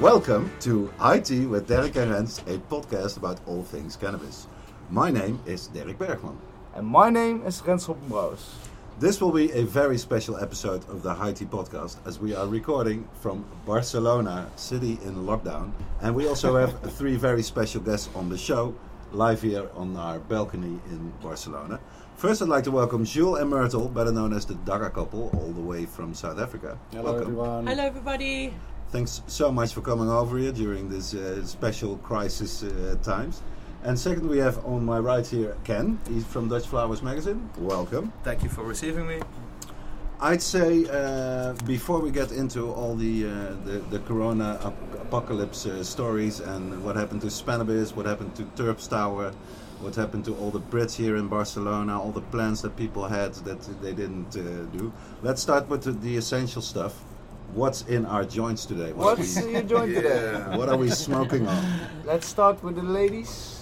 Welcome to High Tea with Derrick and Rens, a podcast about all things cannabis. My name is Derrick Bergman. And my name is Rens Hoppenbrouwers. This will be a very special episode of the High Tea podcast as we are recording from Barcelona, city in lockdown. And we also have three very special guests on the show, live here on our balcony in Barcelona. First, I'd like to welcome Jules and Myrtle, better known as the Dagga couple, all the way from South Africa. Hello, welcome. everyone. Hello, everybody. Thanks so much for coming over here during this uh, special crisis uh, times. And second, we have on my right here Ken. He's from Dutch Flowers magazine. Welcome. Thank you for receiving me. I'd say uh, before we get into all the uh, the, the Corona ap- apocalypse uh, stories and what happened to Spannabis, what happened to Terps Tower, what happened to all the Brits here in Barcelona, all the plans that people had that they didn't uh, do. Let's start with the, the essential stuff. What's in our joints today? What, What's in your joint today? we, what are we smoking on? Let's start with the ladies.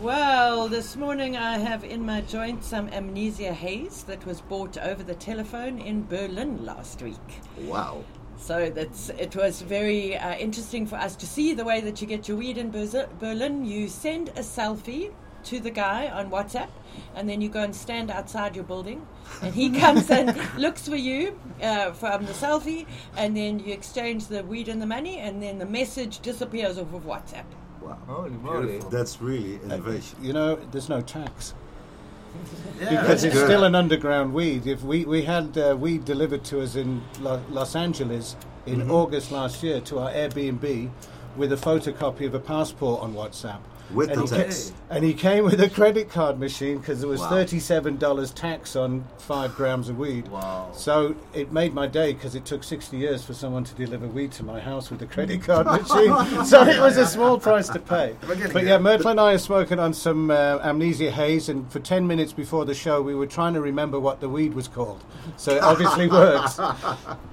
Well, this morning I have in my joint some amnesia haze that was bought over the telephone in Berlin last week. Wow. So that's it was very uh, interesting for us to see the way that you get your weed in Berlin. You send a selfie to the guy on WhatsApp, and then you go and stand outside your building, and he comes and looks for you uh, from the selfie, and then you exchange the weed and the money, and then the message disappears off of WhatsApp. Wow. Holy moly. That's really innovation. You know, there's no tax Yeah, because it's good. still an underground weed. If we we had uh, weed delivered to us in Lo- Los Angeles in Mm-hmm. August last year to our Airbnb with a photocopy of a passport on WhatsApp. With and the he text. Came, and he came with a credit card machine because there was Wow. thirty-seven dollars tax on five grams of weed. Wow. So it made my day because it took sixty years for someone to deliver weed to my house with a credit card machine. so it was a small price to pay. But yeah, Myrtle and I are smoking on some uh, amnesia haze, and for ten minutes before the show, we were trying to remember what the weed was called. So it obviously works.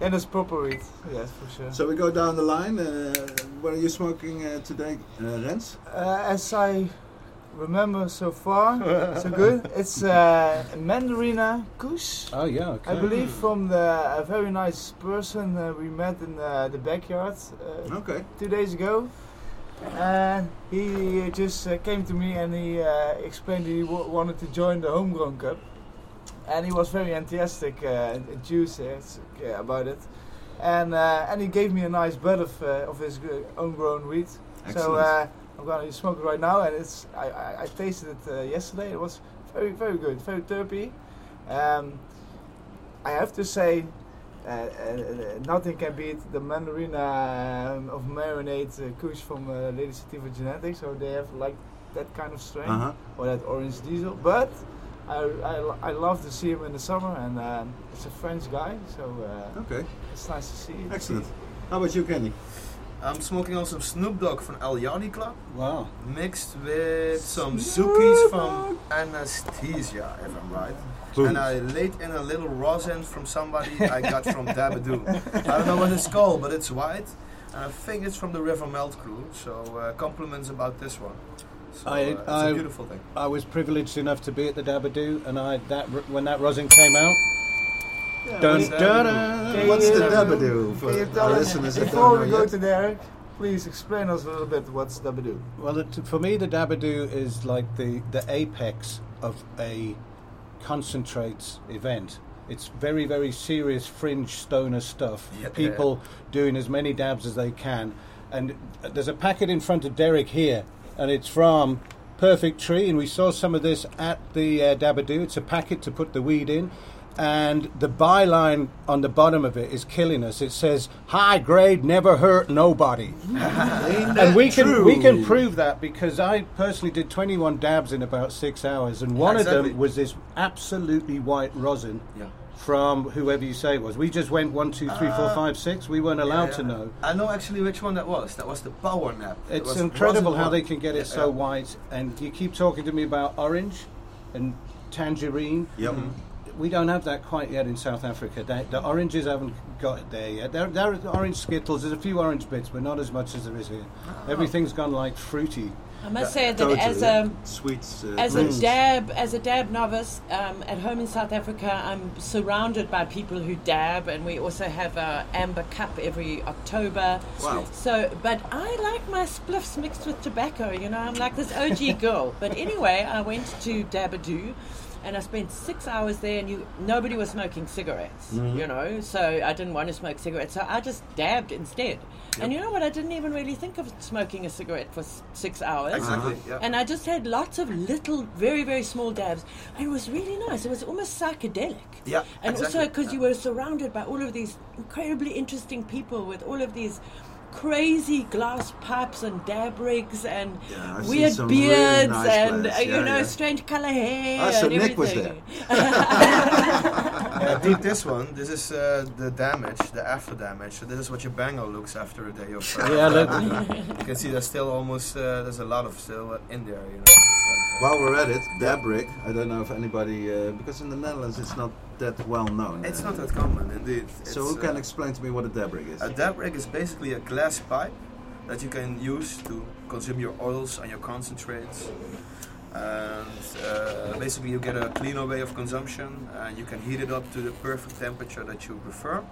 And it's proper weed. Yes, for sure. So we go down the line. Uh, what are you smoking uh, today, uh, Rens? Uh, as I remember so far, so good. It's uh, Mandarina Kush. Oh yeah, okay. I believe from the a very nice person uh, we met in the, the backyard uh, Okay. two days ago. And he just uh, came to me and he uh, explained he w- wanted to join the Homegrown Cup. And he was very enthusiastic, uh, enthusiastic uh, about it. And uh, and he gave me a nice bud of, uh, of his own grown wheat. So Excellent. uh, I'm gonna smoke it right now, and it's I, I, I tasted it uh, yesterday. It was very very good, very terpy. Um, I have to say, uh, uh, nothing can beat the Mandarina um, of Marinade uh, Kush from uh, Lady Sativa Genetics. So they have like that kind of strain Uh huh. or that orange diesel. But I, I, I love to see him in the summer, and um, it's a French guy, so uh, Okay. it's nice to see. Excellent. How about you, Kenny? I'm smoking on some Snoop Dogg from El Yanni Club, Wow. mixed with some Zookies from Anesthesia, if I'm right. And I laid in a little rosin from somebody I got from Dabadoo. I don't know what it's called, but it's white. And I think it's from the River Melt crew, so uh, compliments about this one. So, I- uh, it's I- a beautiful thing. I was privileged enough to be at the Dabadoo, and I that when that rosin came out. Yeah, Dun, what's dun, dun. What's the Dabadoo for our listeners before we go yet? to Derrick, please explain us a little bit what's Dabadoo. Well, it, for me, the Dabadoo is like the, the apex of a concentrates event. It's very, very serious fringe stoner stuff. Yeah. People doing as many dabs as they can. And there's a packet in front of Derrick here, and it's from Perfect Tree. And we saw some of this at the uh, Dabadoo. It's a packet to put the weed in. And the byline on the bottom of it is killing us. It says, "High grade, never hurt nobody." and we can we can prove that because I personally did 21 dabs in about six hours, and one of them was this absolutely white rosin Yeah. from whoever you say it was. We just went one, two, three, four, Uh, five, six. We weren't allowed yeah. to know. I know actually which one that was. That was the power nap. It It's was incredible how they can get it Yeah, so yeah. white. And you keep talking to me about orange and tangerine. Yep. We don't have that quite yet in South Africa. The, the oranges haven't got it there yet. There, there are orange skittles. There's a few orange bits, but not as much as there is here. Ah. Everything's gone like fruity. I must say that as a sweets. Uh, as a dab as a dab novice um, at home in South Africa, I'm surrounded by people who dab, and we also have a amber cup every October. Wow. So, but I like my spliffs mixed with tobacco. You know, I'm like this OG girl. But anyway, I went to Dabadoo. And I spent six hours there, and you nobody was smoking cigarettes. Mm-hmm. You know, so I didn't want to smoke cigarettes, so I just dabbed instead. And you know what? I didn't even really think of smoking a cigarette for s- six hours. Exactly. Yeah. And I just had lots of little, very, very small dabs. And it was really nice. It was almost psychedelic. Yeah, And also exactly. because you were surrounded by all of these incredibly interesting people with all of these crazy glass pipes and dab rigs and Yeah, weird some really beards nice and, players. uh, you Yeah, know, yeah. strange color hair Ah, so and Nick was everything. Yeah, take this one. This is uh, the damage, the after damage. So this is what your banger looks after a day of. Uh, Yeah, look. you can see there's still almost uh, there's a lot of still uh, in there. You know. While we're at it, dab rig. I don't know if anybody, uh, because in the Netherlands it's not that well known. it's uh, not that common, indeed. So It's, who can uh, explain to me what a dab rig is? A dab rig is basically a glass pipe that you can use to consume your oils and your concentrates. And uh, basically, you get a cleaner way of consumption, and you can heat it up to the perfect temperature that you prefer.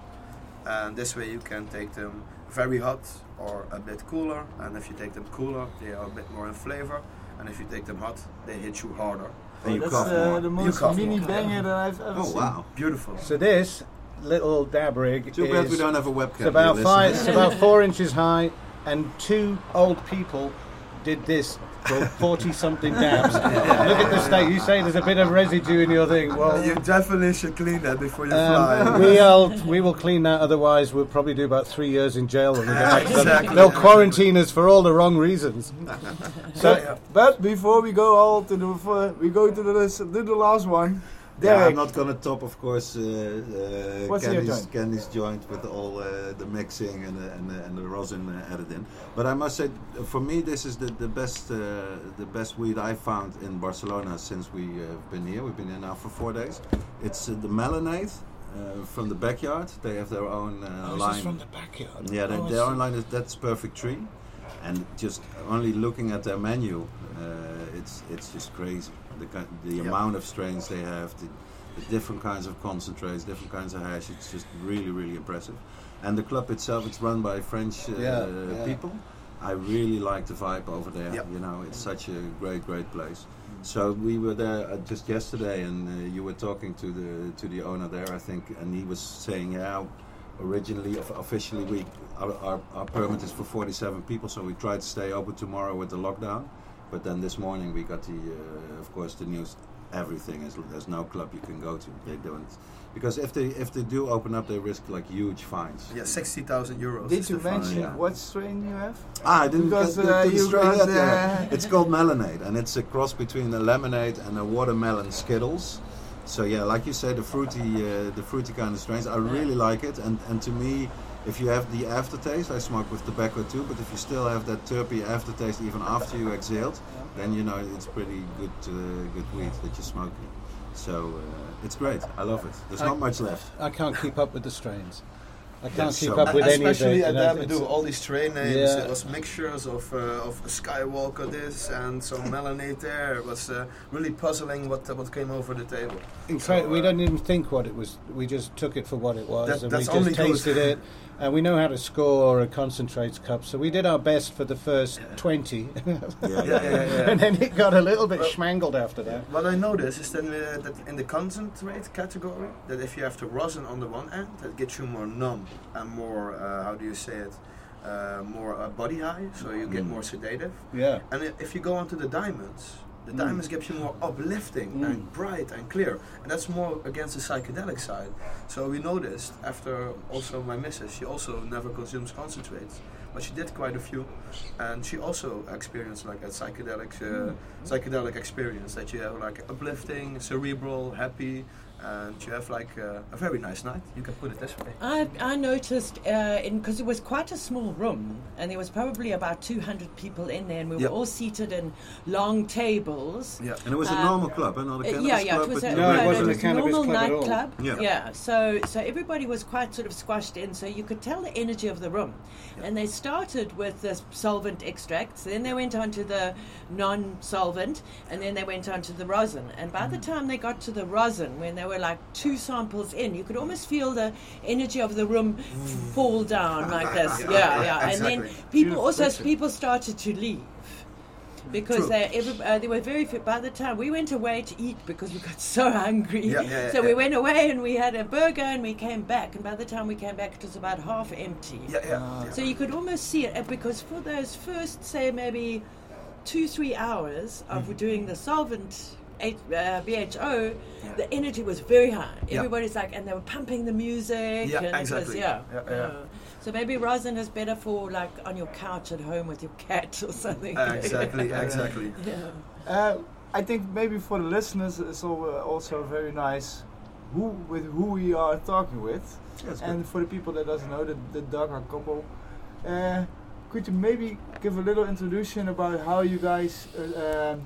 And this way, you can take them very hot or a bit cooler. And if you take them cooler, they are a bit more in flavor. And if you take them hot, they hit you harder. And you that's cough uh, more. the You most cough mini more. banger that I've ever Oh seen. wow! Beautiful. So this little dab rig Too bad is we don't have a webcam. it's about five. listeners. It's about four inches high, and two old people did this for forty something dabs. Look at the state. You say there's a bit of residue in your thing. Well, You definitely should clean that before you Um, fly. we'll we will clean that. Otherwise, we'll probably do about three years in jail when we get back. Exactly. They'll quarantine us for all the wrong reasons. So. But before we go all to the we go to the to the last one. Yeah, I'm not gonna top, of course, uh, uh, Candy's, joint? Candy's joint with all uh, the mixing and the, and the, and the rosin uh, added in. But I must say, for me, this is the the best uh, the best weed I found in Barcelona since we uh, have been here. We've been here now for four days. It's uh, the Melonade uh, from the backyard. They have their own uh, line. From the backyard. Yeah, they, their own line is that's perfect tree, and just only looking at their menu, uh, it's it's just crazy. The the Yeah. amount of strains they have, the, the different kinds of concentrates, different kinds of hash. It's just really really impressive. And the club itself, it's run by French uh, Yeah, yeah. people. I really like the vibe over there. Yeah. You know, it's such a great great place. So we were there uh, just yesterday, and uh, you were talking to the to the owner there, I think, and he was saying, yeah, originally of- officially we our, our, our permit is for 47 people, so we tried to stay open tomorrow with the lockdown, but then this morning we got the uh, of course the news. Everything is there's no club you can go to. They don't because if they if they do open up, they risk like huge fines. Yeah, 60,000 euros. did you mention yeah. what strain you have? Ah, I didn't Because, get, get uh, to the you strain got, yet, yeah. uh, It's called Melonade, and it's a cross between a lemonade and a watermelon Skittles. So yeah, like you say, the fruity, uh, the fruity kind of strains. I really like it, and and to me, if you have the aftertaste, I smoke with tobacco too. But if you still have that terpy aftertaste even after you exhaled, then you know it's pretty good, uh, good weed that you're smoking. So uh, it's great. I love it. There's I- not much left. I can't keep up with the strains. I can't That's keep so up with any of Especially it. at and I- Dabadoo, all these train names. Yeah. It was mixtures of uh, of Skywalker this and some Melonade there. It was uh, really puzzling what uh, what came over the table. Incredible. So, we uh, don't even think what it was. We just took it for what it was, That- and that's we just good. tasted it. And we know how to score a concentrates cup, so we did our best for the first twenty, Yeah, Yeah, yeah, yeah. and then it got a little bit Well- schmangled after that. What I noticed is that, uh, that in the concentrate category, that if you have the rosin on the one end, that gets you more numb and more, uh, how do you say it, uh, more uh, body high, so you get Mm. more sedative. Yeah. And if you go onto the diamonds, the Mm. diamonds gives you more uplifting Mm. and bright and clear, and that's more against the psychedelic side. So we noticed after also my missus, she also never consumes concentrates, but she did quite a few, and she also experienced like a psychedelic uh, psychedelic experience that you have like uplifting, cerebral, happy, and you have like uh, a very nice night. You can put it this way. I, I noticed uh, in because it was quite a small room and there was probably about 200 people in there and we Yep. were all seated in long tables. Yeah. And it was a Um, normal club, and not a Uh, cannabis yeah, yeah, club. it was a, you- No, it wasn't it a was cannabis normal club at all. nightclub. Yeah. yeah, so so everybody was quite sort of squashed in, so you could tell the energy of the room. And they started with the solvent extracts, then they went on to the non-solvent, and then they went on to the rosin. And by Mm. the time they got to the rosin, when they were like two samples in, you could almost feel the energy of the room fall down like this. Mm. Yeah, yeah. And then people Beautiful also picture. people started to leave because they every, uh, they were very fit. By the time we went away to eat because we got so hungry, Yeah, yeah, yeah, so we went away and we had a burger and we came back. And by the time we came back, it was about half empty. Yeah, yeah. yeah. So you could almost see it uh, because for those first, say, maybe two, three hours of Mm-hmm. doing the solvent H, uh, BHO, the energy was very high. Yeah. Everybody's like, and they were pumping the music. Yeah, and It was, exactly. yeah, Yeah, yeah. So maybe rosin is better for like on your couch at home with your cat or something. Uh, exactly, exactly. yeah. Uh, I think maybe for the listeners it's uh, also very nice who with who we are talking with, That's and for the people that doesn't know the the Dagga couple. Uh, could you maybe give a little introduction about how you guys uh, um,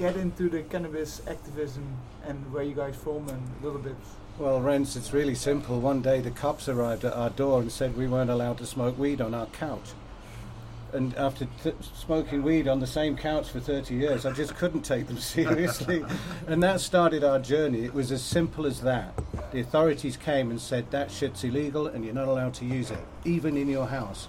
get into the cannabis activism and where you guys from and a little bit? Well, Rens, it's really simple. One day the cops arrived at our door and said we weren't allowed to smoke weed on our couch. And after t- smoking weed on the same couch for 30 years, I just couldn't take them seriously. and that started our journey. It was as simple as that. The authorities came and said that shit's illegal and you're not allowed to use it, even in your house.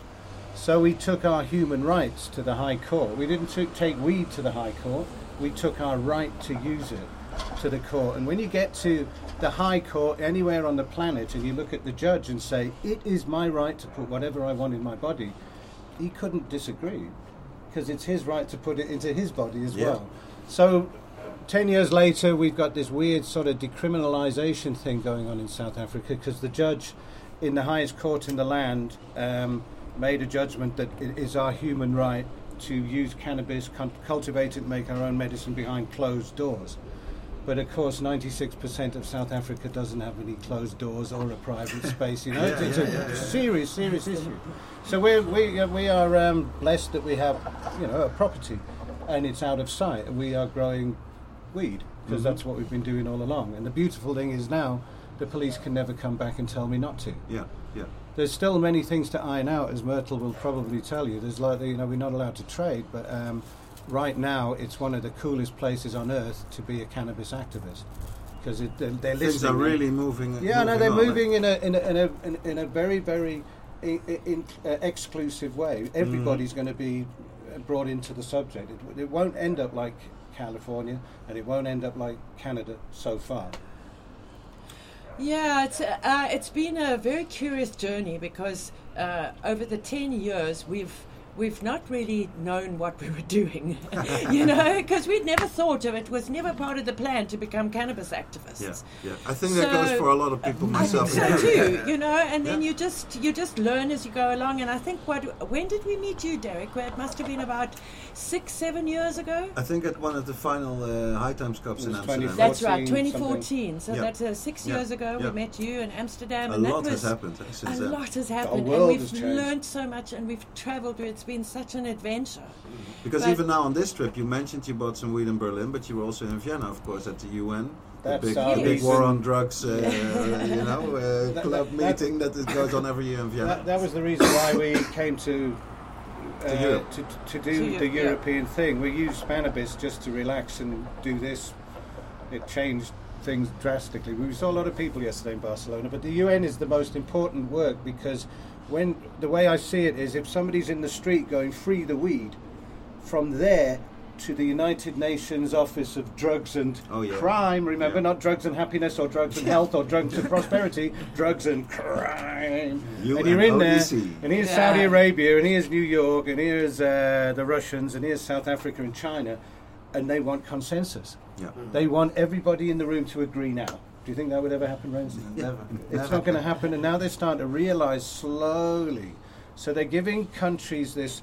So we took our human rights to the High Court. We didn't took, take weed to the High Court, we took our right to use it to the court. And when you get to the High Court anywhere on the planet and you look at the judge and say, It is my right to put whatever I want in my body, he couldn't disagree because it's his right to put it into his body as Yeah. well. So 10 years later, we've got this weird sort of decriminalisation thing going on in South Africa because the judge in the highest court in the land um, made a judgment that it is our human right to use cannabis, cultivate it, make our own medicine behind closed doors. But of course, 96% of South Africa doesn't have any closed doors or a private space. You know, Yeah, it's, yeah, a yeah, serious, serious issue. So we're, we uh, we are um, blessed that we have, you know, a property, and it's out of sight. We are growing weed because Mhm. that's what we've been doing all along. And the beautiful thing is now, the police can never come back and tell me not to. Yeah, yeah. There's still many things to iron out, as Myrtle will probably tell you. There's like, you know, we're not allowed to trade, but um, right now it's one of the coolest places on earth to be a cannabis activist because they're, they're Things are really moving. Yeah, no, they're on, moving in a in a in a, in, in a very very i- i- in, uh, exclusive way. Everybody's going to be brought into the subject. It, it won't end up like California, and it won't end up like Canada so far. Yeah, it's uh, it's been a very curious journey because uh, over the ten years we've we've not really known what we were doing, you know, because we'd never thought of it. Was never part of the plan to become cannabis activists. Yeah, yeah. I think that goes for a lot of people, I think myself so too, you know, and then Yeah. you just you just learn as you go along. And I think what when did we meet you, Derrick? Well, it must have been about six, seven years ago. I think at one of the final uh, High Times Cups in Amsterdam. That's right, 14 2014. So Yeah. that's uh, six Yeah. years ago. Yeah. We met you in Amsterdam, a and that lot was has happened since a then. lot has happened, and we've learned so much, and we've travelled. It's been such an adventure. Because But- even now on this trip, you mentioned you bought some weed in Berlin, but you were also in Vienna, of course, at the UN. The big, the big war on drugs, uh, you know, uh, That- club that- that- meeting that, is goes on every year in Vienna. That, that was the reason why we came to uh, To to, to do To the yeah. European thing. We used Spannabis just to relax and do this. It changed things drastically. We saw a lot of people yesterday in Barcelona, but the UN is the most important work because when the way I see it is if somebody's in the street going free the weed, from there to the United Nations Office of Drugs and Oh, yeah. Crime, remember, Yeah. not drugs and happiness or drugs and health or drugs and prosperity, drugs and crime. and you're in there, and here's Yeah. Saudi Arabia, and here's New York, and here's uh, the Russians, and here's South Africa and China, and they want consensus. Yeah. They want everybody in the room to agree now. Do you think that would ever happen, Renzi? Never. It's not going to happen, and now they're starting to realize slowly. So they're giving countries this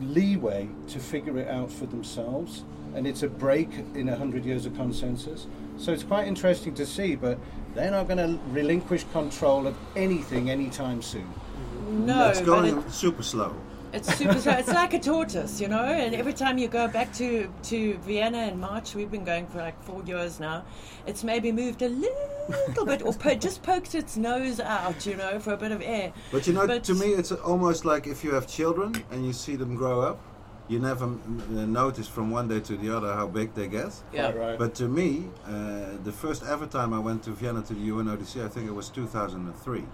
leeway to figure it out for themselves. and it's a break in a hundred years of consensus. So it's quite interesting to see, but they're not going to relinquish control of anything anytime soon. No, it's going it- super slow. It's super. slow. it's like a tortoise, you know. And every time you go back to to Vienna in March, we've been going for like four years now. It's maybe moved a little bit, or po- just poked its nose out, you know, for a bit of air. But you know, But- to me, it's almost like if you have children and you see them grow up, you never m- m- notice from one day to the other how big they get. Yeah. Quite right. But to me, uh, the first ever time I went to Vienna to the UNODC, I think it was 2003.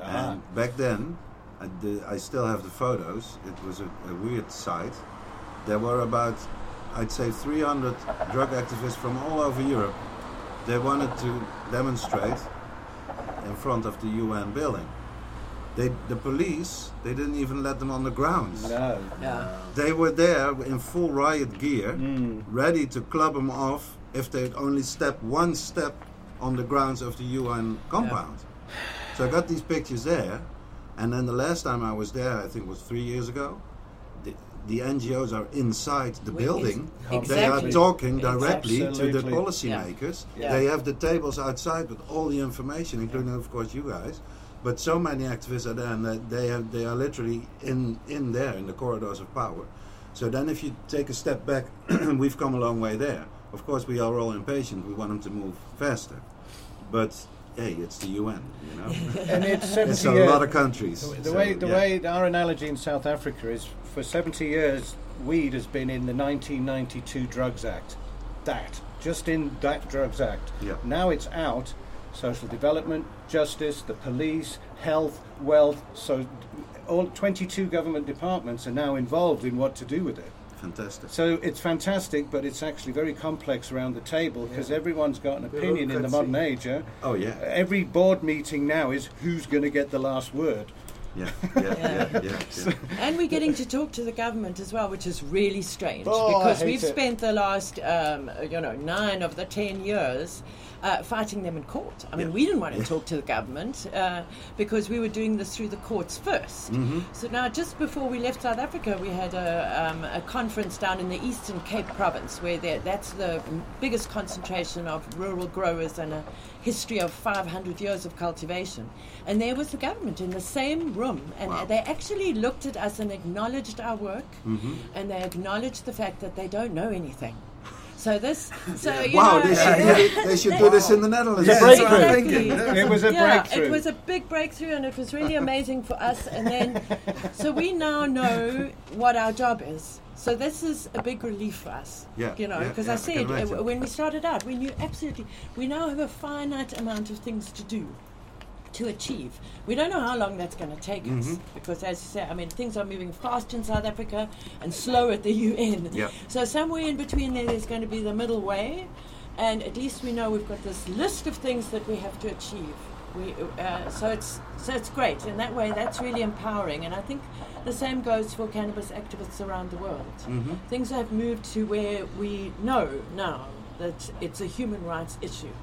Ah. And back then, I, the, I still have the photos. It was a, a weird sight. There were about, I'd say, 300 drug activists from all over Europe. They wanted to demonstrate in front of the UN building. They, the police, they didn't even let them on the grounds. No. Yeah. They were there in full riot gear, Mm. ready to club them off if they'd only step one step on the grounds of the UN compound. So I got these pictures there, and then the last time I was there, I think it was three years ago. The, the NGOs are inside the We- building. ex- They are talking directly to the policymakers. Yeah. They have the tables outside with all the information, including, of course, you guys. But so many activists are there, and that they have, they are literally in in there in the corridors of power. So then, if you take a step back, we've come a long way there. Of course, we are all impatient. We want them to move faster, but hey, it's the UN, you know. And it's 70 it's a years. lot of countries. The, the so, way, the yeah. way our analogy in South Africa is for 70 years, weed has been in the 1992 Drugs Act. That, just in that Drugs Act. Yeah. Now it's out. Social development, justice, the police, health, wealth. So, all 22 government departments are now involved in what to do with it. Fantastic. So it's fantastic, but it's actually very complex around the table because Yeah. everyone's got an opinion in the modern age. eh? Oh yeah, Every board meeting now is who's going to get the last word. yeah, yeah, yeah, yeah. yeah. And we're getting to talk to the government as well, which is really strange Oh, because we've it. spent the last, um, you know, nine of the ten years uh, fighting them in court. I mean, Yeah. we didn't want to Yeah. talk to the government uh, because we were doing this through the courts 1st Mhm. So now, just before we left South Africa, we had a, um, a conference down in the Eastern Cape Province, where that's the biggest concentration of rural growers and a history of 500 years of cultivation. And there was the government in the same room, and Wow. they actually looked at us and acknowledged our work, Mhm. and they acknowledged the fact that they don't know anything. So this, so you Wow, know, they should, do, it- they should do this in the Netherlands. Yeah, that's Exactly. It was a yeah, breakthrough. it was a big breakthrough, and it was really amazing for us. And then, so we now know what our job is. So this is a big relief for us. Yeah, you know, because yeah, I I can said uh, when we started out, we knew absolutely. We now have a finite amount of things to do. To achieve, we don't know how long that's going to take us Mhm. because, as you say, I mean, things are moving fast in South Africa and slow at the UN. Yeah. So somewhere in between there, there's going to be the middle way, and at least we know we've got this list of things that we have to achieve. We, uh, so it's so it's great in that way. That's really empowering, and I think the same goes for cannabis activists around the world. Mhm. Things have moved to where we know now that it's a human rights issue.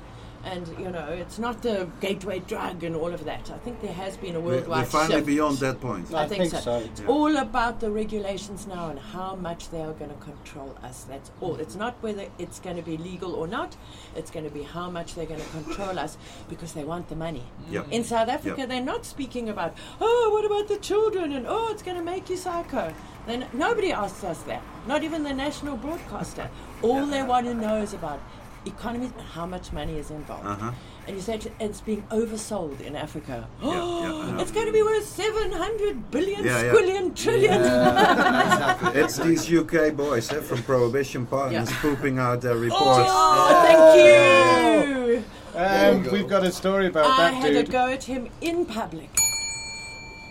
And you know, it's not the gateway drug and all of that. I think there has been a We're, worldwide we're finally shift. beyond that point. I I think think so. so. It's Yeah. all about the regulations now and how much they are going to control us. That's all. It's not whether it's going to be legal or not. It's going to be how much they're going to control us because they want the money. Yep. In South Africa, Yep. they're not speaking about, oh, what about the children? And oh, it's going to make you psycho. Then nobody asks us that. Not even the national broadcaster. All they want to know is about economy and how much money is involved. Uh-huh. And you said it's being oversold in Africa. Yeah, yeah, it's going to be worth 700 billion, Yeah, yeah. squillion, trillion. It's these UK boys eh, from Prohibition Partners Yeah. pooping out their reports. Oh, thank you. Um, go. we've got a story about I that I had dude. a go at him in public.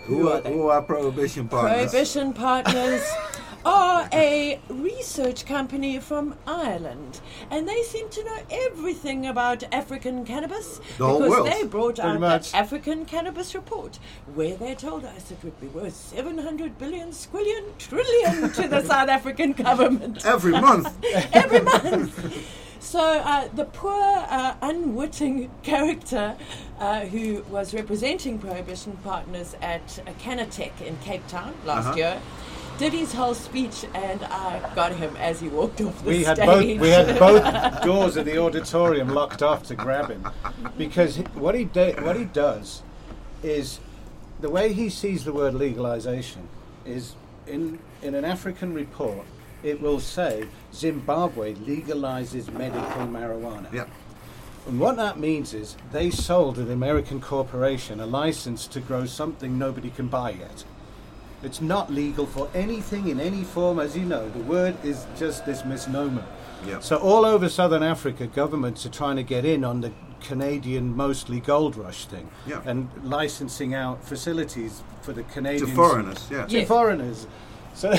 Who are, are they? who are Prohibition Partners? Prohibition Partners are a research company from Ireland, and they seem to know everything about African cannabis The whole because they brought out much. the African Cannabis Report, where they told us it would be worth 700 billion, squillion, trillion to the South African government Every month. every month. So uh, the poor, uh, unwitting character uh, who was representing Prohibition Partners at CannaTech in Cape Town last Uh-huh. year did his whole speech, and I got him as he walked off the we had stage. both we had both doors of the auditorium locked off to grab him because he- what he do, what he does is the way he sees the word legalization is in in an African report it will say Zimbabwe legalizes medical marijuana. Yeah. And what that means is they sold an American corporation a license to grow something nobody can buy yet. It's not legal for anything in any form, as you know. The word is just this misnomer. Yeah. So all over southern Africa, governments are trying to get in on the Canadian mostly gold rush thing, Yeah. and licensing out facilities for the Canadians To foreigners, yeah. to Yeah. foreigners. So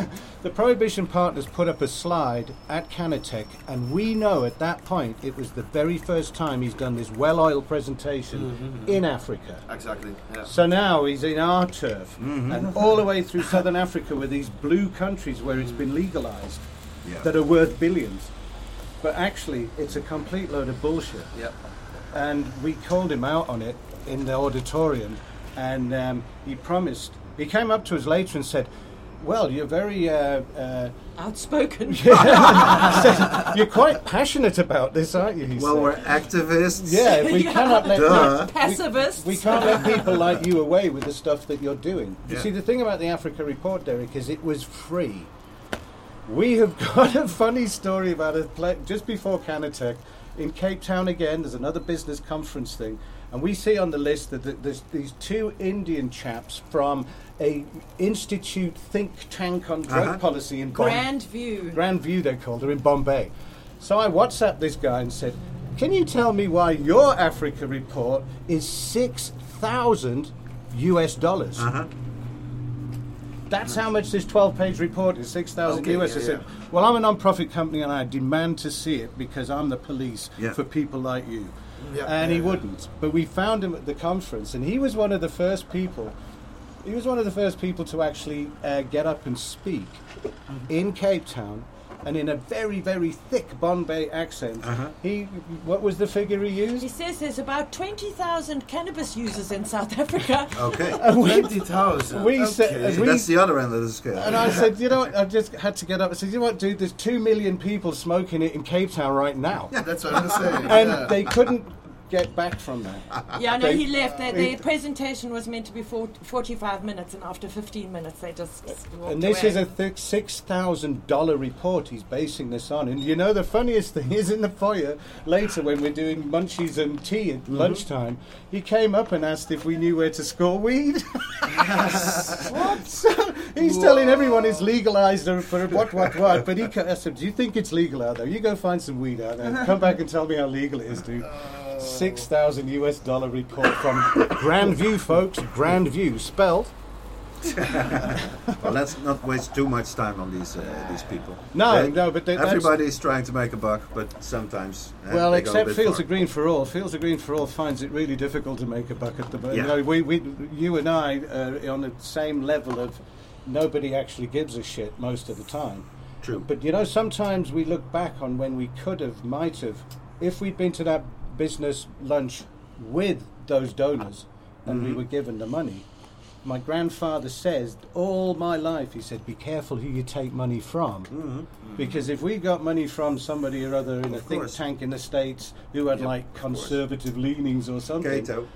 the Prohibition partners put up a slide at CannaTech, and we know at that point it was the very first time he's done this well-oiled presentation mm-hmm, mm-hmm. in Africa. Exactly. Yeah. So now he's in our turf, mm-hmm. and all the way through southern Africa, with these blue countries where it's been legalized, Yeah. that are worth billions. But actually, it's a complete load of bullshit Yeah. and we called him out on it in the auditorium, and um, he promised. He came up to us later and said, "Well, you're very, uh, uh, Outspoken. you're quite passionate about this, aren't you?" He Well, said. we're activists. yeah, we Yeah. cannot let Duh. Pacifists. we can't let people like you away with the stuff that you're doing. You see, the thing about the Africa Report, Derrick, is it was free. We have got a funny story about a play just before CannaTech in Cape Town again. There's another business conference thing, and we see on the list that there's these two Indian chaps from a institute think tank on drug Uh-huh. policy in Bombay. Grand View. Grand View, they're called her in Bombay. So I WhatsApped this guy and said, Can you tell me why your Africa report is 6,000 US dollars? Uh-huh. That's how much this 12 page report is 6,000 Okay, US. I said, yeah. Well, I'm a non profit company and I demand to see it because I'm the police Yeah. for people like you. Yeah, and he yeah, yeah. wouldn't. But we found him at the conference and he was one of the first people. He was one of the first people to actually uh, get up and speak in Cape Town, and in a very, very thick Bombay accent. Uh-huh. He, what was the figure he used? He says there's about 20,000 cannabis users in South Africa. Okay. And we, Twenty thousand. we said- okay. and we- That's the other end of the scale. and I said, you know what? I just had to get up. I said, you know what, dude? There's two million people smoking it in Cape Town right now, Yeah, That's what I'm saying. and yeah. they couldn't get back from that. Yeah, no, They- he left. Their, they- their presentation was meant to be for, 45 minutes, and after 15 minutes, they just uh, walked And this away. is a thick six thousand dollar report he's basing this on. And you know the funniest thing is in the foyer later when we're doing munchies and tea at mm-hmm. lunchtime, he came up and asked if we knew where to score weed. what? So he's telling everyone it's legalized for what what what. But he ca- I said, Do you think it's legal out there? You go find some weed out there. Come back and tell me how legal it is, dude. Uh, Six thousand US dollar report from Grand View, folks. Grand View, spelled. well, let's not waste too much time on these uh, these people. No, They- no, but they, everybody's trying to make a buck, but sometimes. uh, Well, they go a except Fields of Green for All. Fields of Green for All finds it really difficult to make a buck at the moment. Yeah. You know, we, we, you and I are on the same level of nobody actually gives a shit most of the time. True. But you know, sometimes we look back on when we could have, might have, if we'd been to that business lunch with those donors and we Mhm. were given the money. My grandfather says all my life, he said, be careful who you take money from. Mhm. Because if we got money from somebody or other in a Of think course. tank in the States who had Yep, like of course. conservative leanings or something, Cato.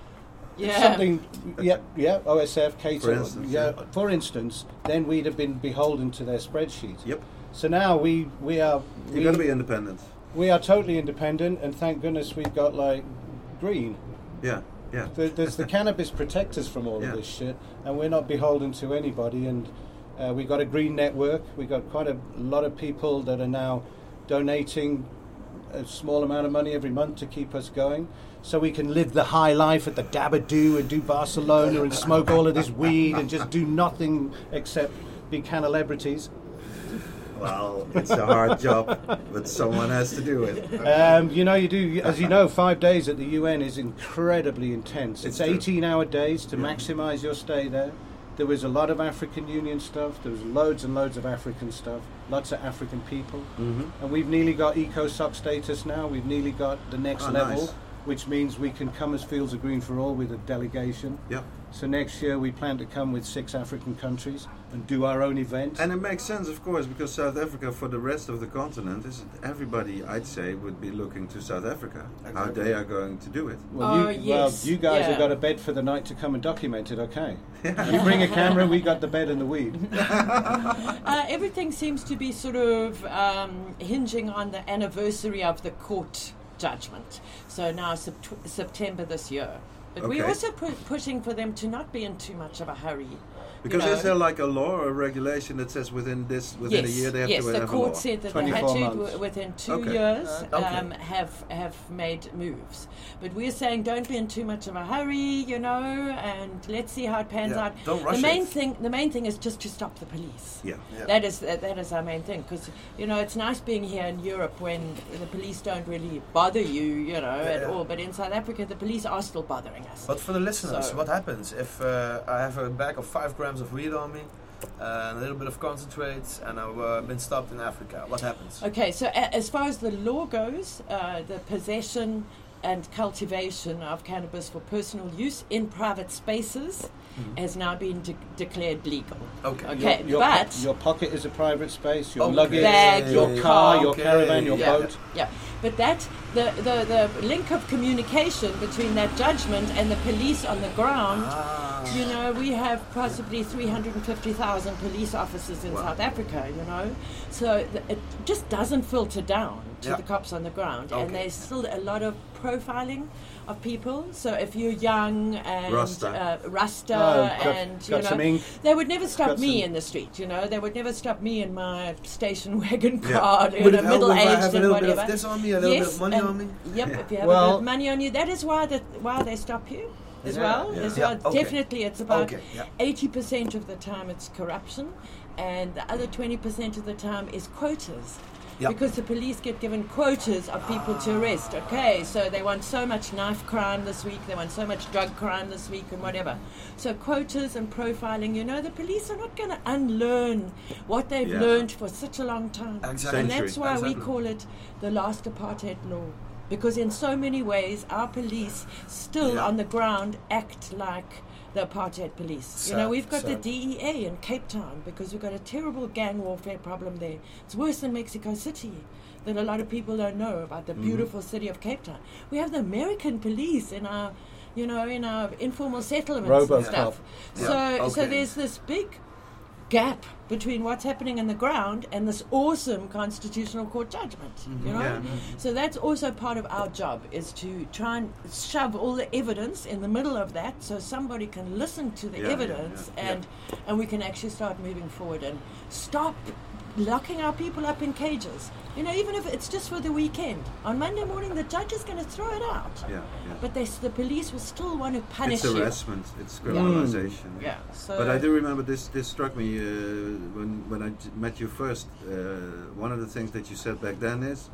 yeah. something, yeah, yeah, OSF, Cato, For instance, yeah, yeah. for instance, then we'd have been beholden to their spreadsheets. Yep. So now we we are You're we, going to be independent. We are totally independent, and thank goodness we've got like green. Yeah. Yeah. There- There's the cannabis protect us from all Yeah. of this shit, and we're not beholden to anybody. And uh, we got a green network. We've got quite a lot of people that are now donating a small amount of money every month to keep us going, so we can live the high life at the Dabadoo and do Barcelona and smoke all of this weed and just do nothing except be celebrities. Well, it's a hard job, but someone has to do it. Um, you know, you do, as you know, five days at the UN is incredibly intense. It's, It's 18 hour days to Yeah. maximise your stay there. There was a lot of African Union stuff, there was loads and loads of African stuff, lots of African people. hmm And we've nearly got ECOSOC status now, we've nearly got the next Oh, level. nice. Which means we can come as Fields of Green for All with a delegation. Yeah. So next year we plan to come with six African countries and do our own event. And it makes sense, of course, because South Africa, for the rest of the continent, is everybody, I'd say, would be looking to South Africa. How they are going to do it. well, Oh, you, well, you guys have got a bed for the night to come and document it, okay? you bring a camera, we got the bed and the weed. Uh, everything seems to be sort of um, hinging on the anniversary of the court judgment. So now Sept- September this year. But we're also pu- pushing for them to not be in too much of a hurry. You Because know. is there like a law or a regulation that says within this within yes, a year they have yes, to the have a court said that they had to months. within two Okay. years Uh, okay. um, have have made moves. But we're saying don't be in too much of a hurry, you know, and let's see how it pans Yeah, out. don't rush the main it. thing, the main thing is just to stop the police. Yeah. Yeah. That is that, that is our main thing because you know it's nice being here in Europe when the police don't really bother you, you know, Yeah, at yeah. all. But in South Africa, the police are still bothering us. But for the listeners, So- what happens if uh, I have a bag of five grams of weed on me, uh, and a little bit of concentrates, and I've uh, been stopped in Africa? What happens? Okay, so a- as far as the law goes, uh, the possession and cultivation of cannabis for personal use in private spaces has now been de- declared legal. Okay. Okay, Your, your, but po- your pocket is a private space, your Okay. luggage, Bag, your your car, car. your caravan, your Yeah. boat. yeah, but that the, the the link of communication between that judgment and the police on the ground. Ah. You know, we have possibly 350,000 police officers in Wow. South Africa, you know. So th- it just doesn't filter down to Yeah. the cops on the ground. Okay. And there's still a lot of profiling of people. So if you're young and Rasta. uh, Rasta Oh, got- and, you know, ink. they would never stop me in the street, you know. They would never stop me in my station wagon Yeah. car, you Would know, middle aged and little bit whatever. of this on me, a little bit of money on me? Yep, Yeah. if you have a bit of money on you, that is why that why they stop you as Yeah, well. yeah. As Yeah, well. okay. Definitely, it's about Okay, yeah. eighty percent of the time it's corruption, and the other twenty percent of the time is quotas. Yeah. Because the police get given quotas of people to arrest. Okay, so they want so much knife crime this week, they want so much drug crime this week, and whatever. So quotas and profiling. You know, the police are not going to unlearn what they've Yeah. learned for such a long time. Exactly. And that's why we call it the last apartheid law. Because in so many ways, our police still Yeah. on the ground act like the apartheid police. you know, we've got the DEA in Cape Town because we've got a terrible gang warfare problem there. It's worse than Mexico City. That a lot of people don't know about the beautiful city of Cape Town. We have the American police in our, you know, in our informal settlements and stuff. So, so okay. there's this big gap between what's happening in the ground and this awesome constitutional court judgment. You mm-hmm. know, Yeah. Mm-hmm. so that's also part of our job is to try and shove all the evidence in the middle of that, so somebody can listen to the Yeah, yeah, evidence yeah, and and we can actually start moving forward and stop locking our people up in cages. You know, even if it's just for the weekend. On Monday morning, the judge is going to throw it out. Yeah, yeah. But they, the police will still want to punish it's you. harassment. It's criminalization. Yeah. So But I do remember this. This struck me uh, when when I met you first. Uh, one of the things that you said back then is,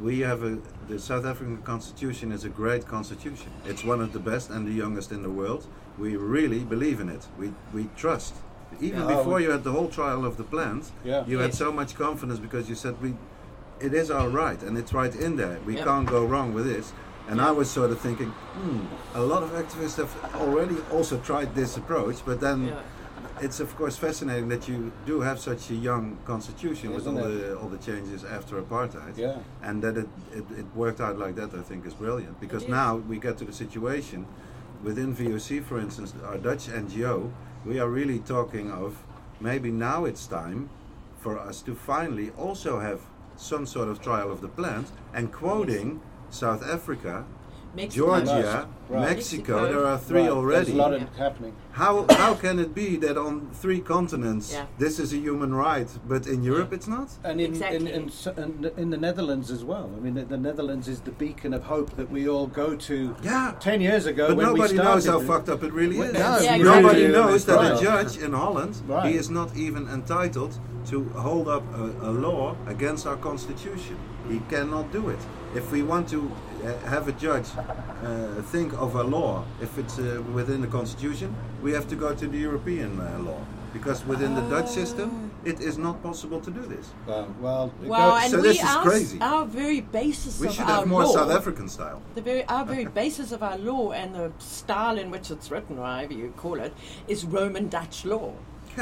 we have a the South African Constitution is a great constitution. It's one of the best and the youngest in the world. We really believe in it. We we trust. Even Yeah. before you had the whole trial of the plans, Yeah. you had so much confidence because you said we, it is our right and it's right in there. We Yeah. can't go wrong with this. And I was sort of thinking, hmm, a lot of activists have already also tried this approach, but then Yeah. it's of course fascinating that you do have such a young constitution with all it? the all the changes after apartheid, Yeah. and that it, it, it worked out like that. I think is brilliant because is. now we get to the situation within VOC, for instance, our Dutch NGO, we are really talking of maybe now it's time for us to finally also have some sort of trial of the plant and quoting South Africa, Mexico. Georgia, Right. Mexico. Mexico. There are three Right, already. There's a lot Yeah. happening. How how can it be that on three continents Yeah. this is a human right, but in Europe it's not? And in, Exactly. in, in, in, in the Netherlands as well. I mean, the, the Netherlands is the beacon of hope that we all go to. Yeah. Ten years ago, But when nobody we knows how fucked up it really is. No, Yeah, Nobody knows that Right. a judge in Holland Right. he is not even entitled to hold up a, a law against our constitution. He cannot do it. If we want to have a judge uh, think of a law, if it's uh, within the constitution, we have to go to the European uh, law. because within the Dutch Oh. system, it is not possible to do this. Well, well, Well, and So we, this is crazy. our very basis We of should our have more law, South African style. the very our very basis of our law and the style in which it's written, or however you call it, is Roman Dutch law.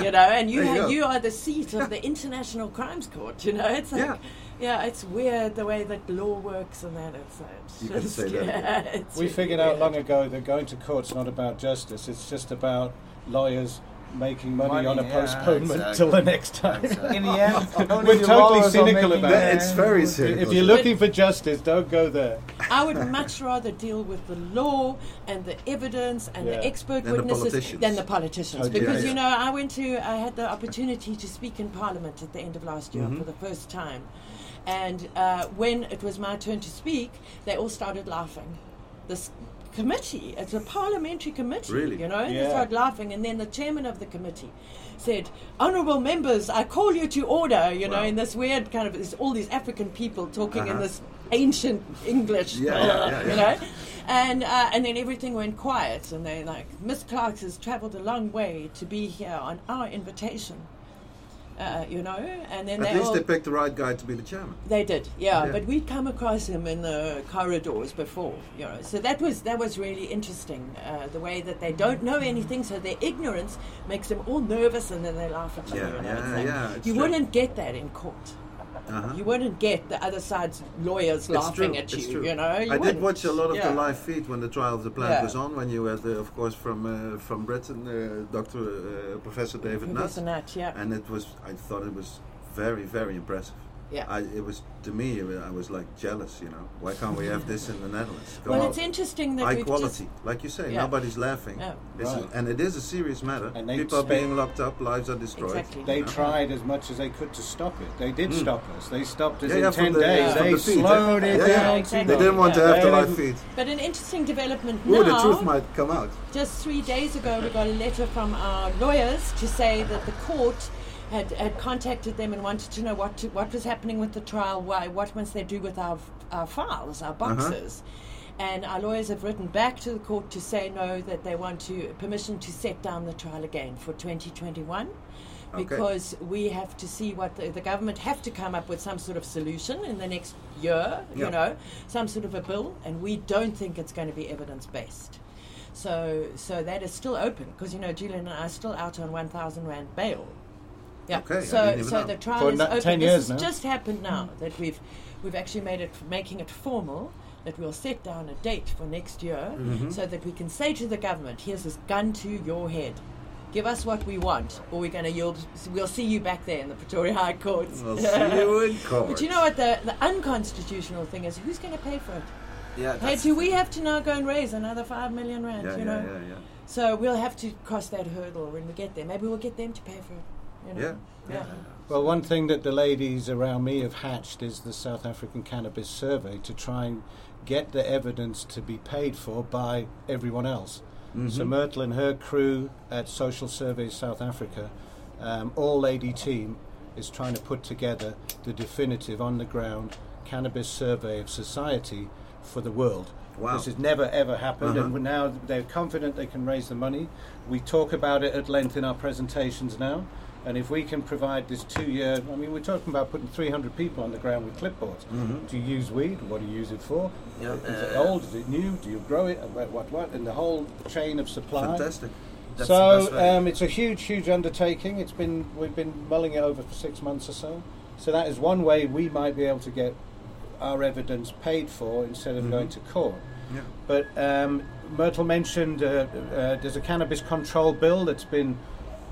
You know, and you There you ha- you are the seat of the International Crimes Court. You know, it's like Yeah. Yeah, it's weird the way that law works and that. It's, it's You can just, say that yeah, again. it's we really figured out long ago that going to court's not about justice. It's just about lawyers making money, Money, on a yeah, postponement exactly. till the next time. Exactly. In the end, only We're totally cynical about the- it. It's very serious. if you're looking for justice, don't go there. I would much rather deal with the law and the evidence and Yeah. the expert Than the witnesses politicians. than the politicians. Totally. because Yeah, you know, I went to, I had the opportunity to speak in Parliament at the end of last year Mhm. for the first time, and uh, when it was my turn to speak, they all started laughing. This committee, it's a parliamentary committee, Really? you know, and they started laughing, and then the chairman of the committee said, "Honourable members, I call you to order." You know, in this weird kind of, there's all these African people talking in Uh-huh. this ancient English, Yeah, yeah, yeah, you know, and uh, and then everything went quiet, and they're like Miss Clarke has travelled a long way to be here on our invitation, uh, you know, and then At they least all, they picked the right guy to be the chairman. they did, yeah, Yeah. But we'd come across him in the corridors before, you know. So that was that was really interesting. Uh, the way that they don't know anything, so their ignorance makes them all nervous, and then they laugh at you. Yeah, you know? yeah, like- yeah, you true. wouldn't get that in court. Uh-huh. You wouldn't get the other side's lawyers It's laughing true, at you. You know, you I did wouldn't. watch a lot of Yeah. the live feed when the trial of the plant Yeah. was on. When you had, uh, of course, from uh, from Britain, uh, Doctor uh, Professor David Nutt, Nat, yeah. and it was. I thought it was very, very impressive. Yeah. I, it was to me. I was like jealous. You know, why can't we have this in the Netherlands? Come well, on. it's interesting that high we've quality, just like you say. Yeah. Nobody's laughing. Yeah. It's Right. a- and it is a serious matter. And People are being locked up. Lives are destroyed. Exactly. They you know. tried as much as they could to stop it. They did Mm. stop us. They stopped us Yeah, in yeah, 10 the- days. from They the slowed it Yeah, yeah. down. Exactly. They didn't want to have the They live feed. But an interesting development Ooh, the now. truth might come out. Just three days ago, we got a letter from our lawyers to say that the court had, had contacted them and wanted to know what to, what was happening with the trial. Why? What must they do with our our files, our Uh-huh. boxes? And our lawyers have written back to the court to say no, that they want to permission to set down the trial again for 2021. Okay. Because we have to see what the, the government have to come up with some sort of solution in the next year, Yeah. you know, some sort of a bill, and we don't think it's going to be evidence based. So, so that is still open because you know Julian and I are still out on one thousand rand bail. Yeah. Okay, so, so know. the trial For is na- open. 10 this years has now. just happened now that we've we've actually made it making it formal that we'll set down a date for next year Mhm. so that we can say to the government, "Here's this gun to your head." Give us what we want, or we're going to yield. We'll see you back there in the Pretoria High Court. We'll see you in court. But you know what? The, the unconstitutional thing is who's going to pay for it? Yeah, Hey, do we have to now go and raise another five million rand? Yeah, you yeah, know, yeah, yeah. so we'll have to cross that hurdle when we get there. Maybe we'll get them to pay for it. You know? Yeah, yeah. Well, one thing that the ladies around me have hatched is the South African Cannabis Survey to try and get the evidence to be paid for by everyone else. So Mhm. Myrtle and her crew at Social Surveys South Africa, um, all lady team, is trying to put together the definitive on the ground cannabis survey of society for the world. Wow. This has never ever happened, Uh-huh. and now they're confident they can raise the money. We talk about it at length in our presentations now, and if we can provide this two-year, I mean, we're talking about putting 300 people on the ground with clipboards. Mhm. Do you use weed? What do you use it for? Yeah, is it uh, old? Is it new? Do you grow it? And what, what, what? And the whole chain of supply. Fantastic. That's so um, it's a huge, huge undertaking. It's been we've been mulling it over for six months or so. So that is one way we might be able to get our evidence paid for instead of Mhm. going to court. Yeah. But um, Myrtle mentioned uh, uh, there's a cannabis control bill that's been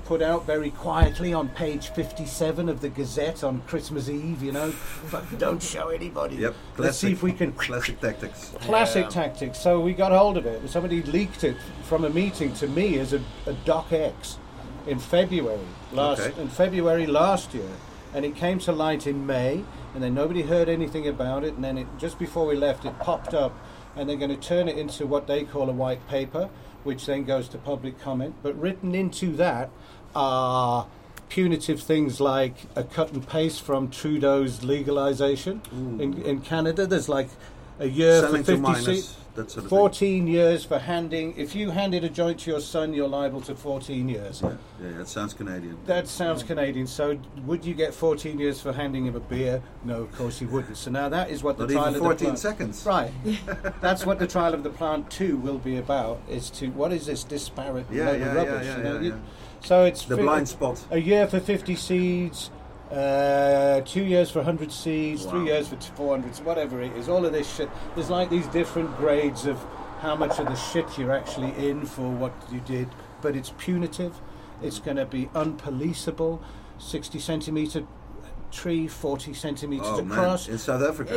put out very quietly on page 57 of the Gazette on Christmas Eve. You know, but don't show anybody. Yep. Let's see if we can Classic tactics. classic Yeah. tactics. So we got hold of it. Somebody leaked it from a meeting to me as a, a Doc X in February last Okay. in February last year, and it came to light in May, and then nobody heard anything about it. And then it, just before we left, it popped up, and they're going to turn it into what they call a white paper, which then goes to public comment. But written into that are punitive things like a cut and paste from Trudeau's legalization in, in Canada. There's like a year Selling for to 50 minors, seats. sort of 14 years for handing. If you handed a joint to your son, you're liable to 14 years. thing. Yeah, that sounds Canadian. That sounds Canadian. So, would you get 14 years for handing him a beer? No, of course you wouldn't. So now that is what the Not trial even of the 14 plant. seconds. Right. That's what the trial of the plant two will be about. Is to what is this disparate Yeah, yeah, of yeah, yeah, you know? yeah, You- yeah. So it's The fi- blind spot. a year for 50 seeds, uh, two years for 100 seeds, three years for 400, whatever it is. All of this shit. There's like these different grades of how much of the shit you're actually in for what you did, but it's punitive. It's going to be unpoliceable. 60 centimeter tree, 40 centimeters Oh man, across. in South Africa.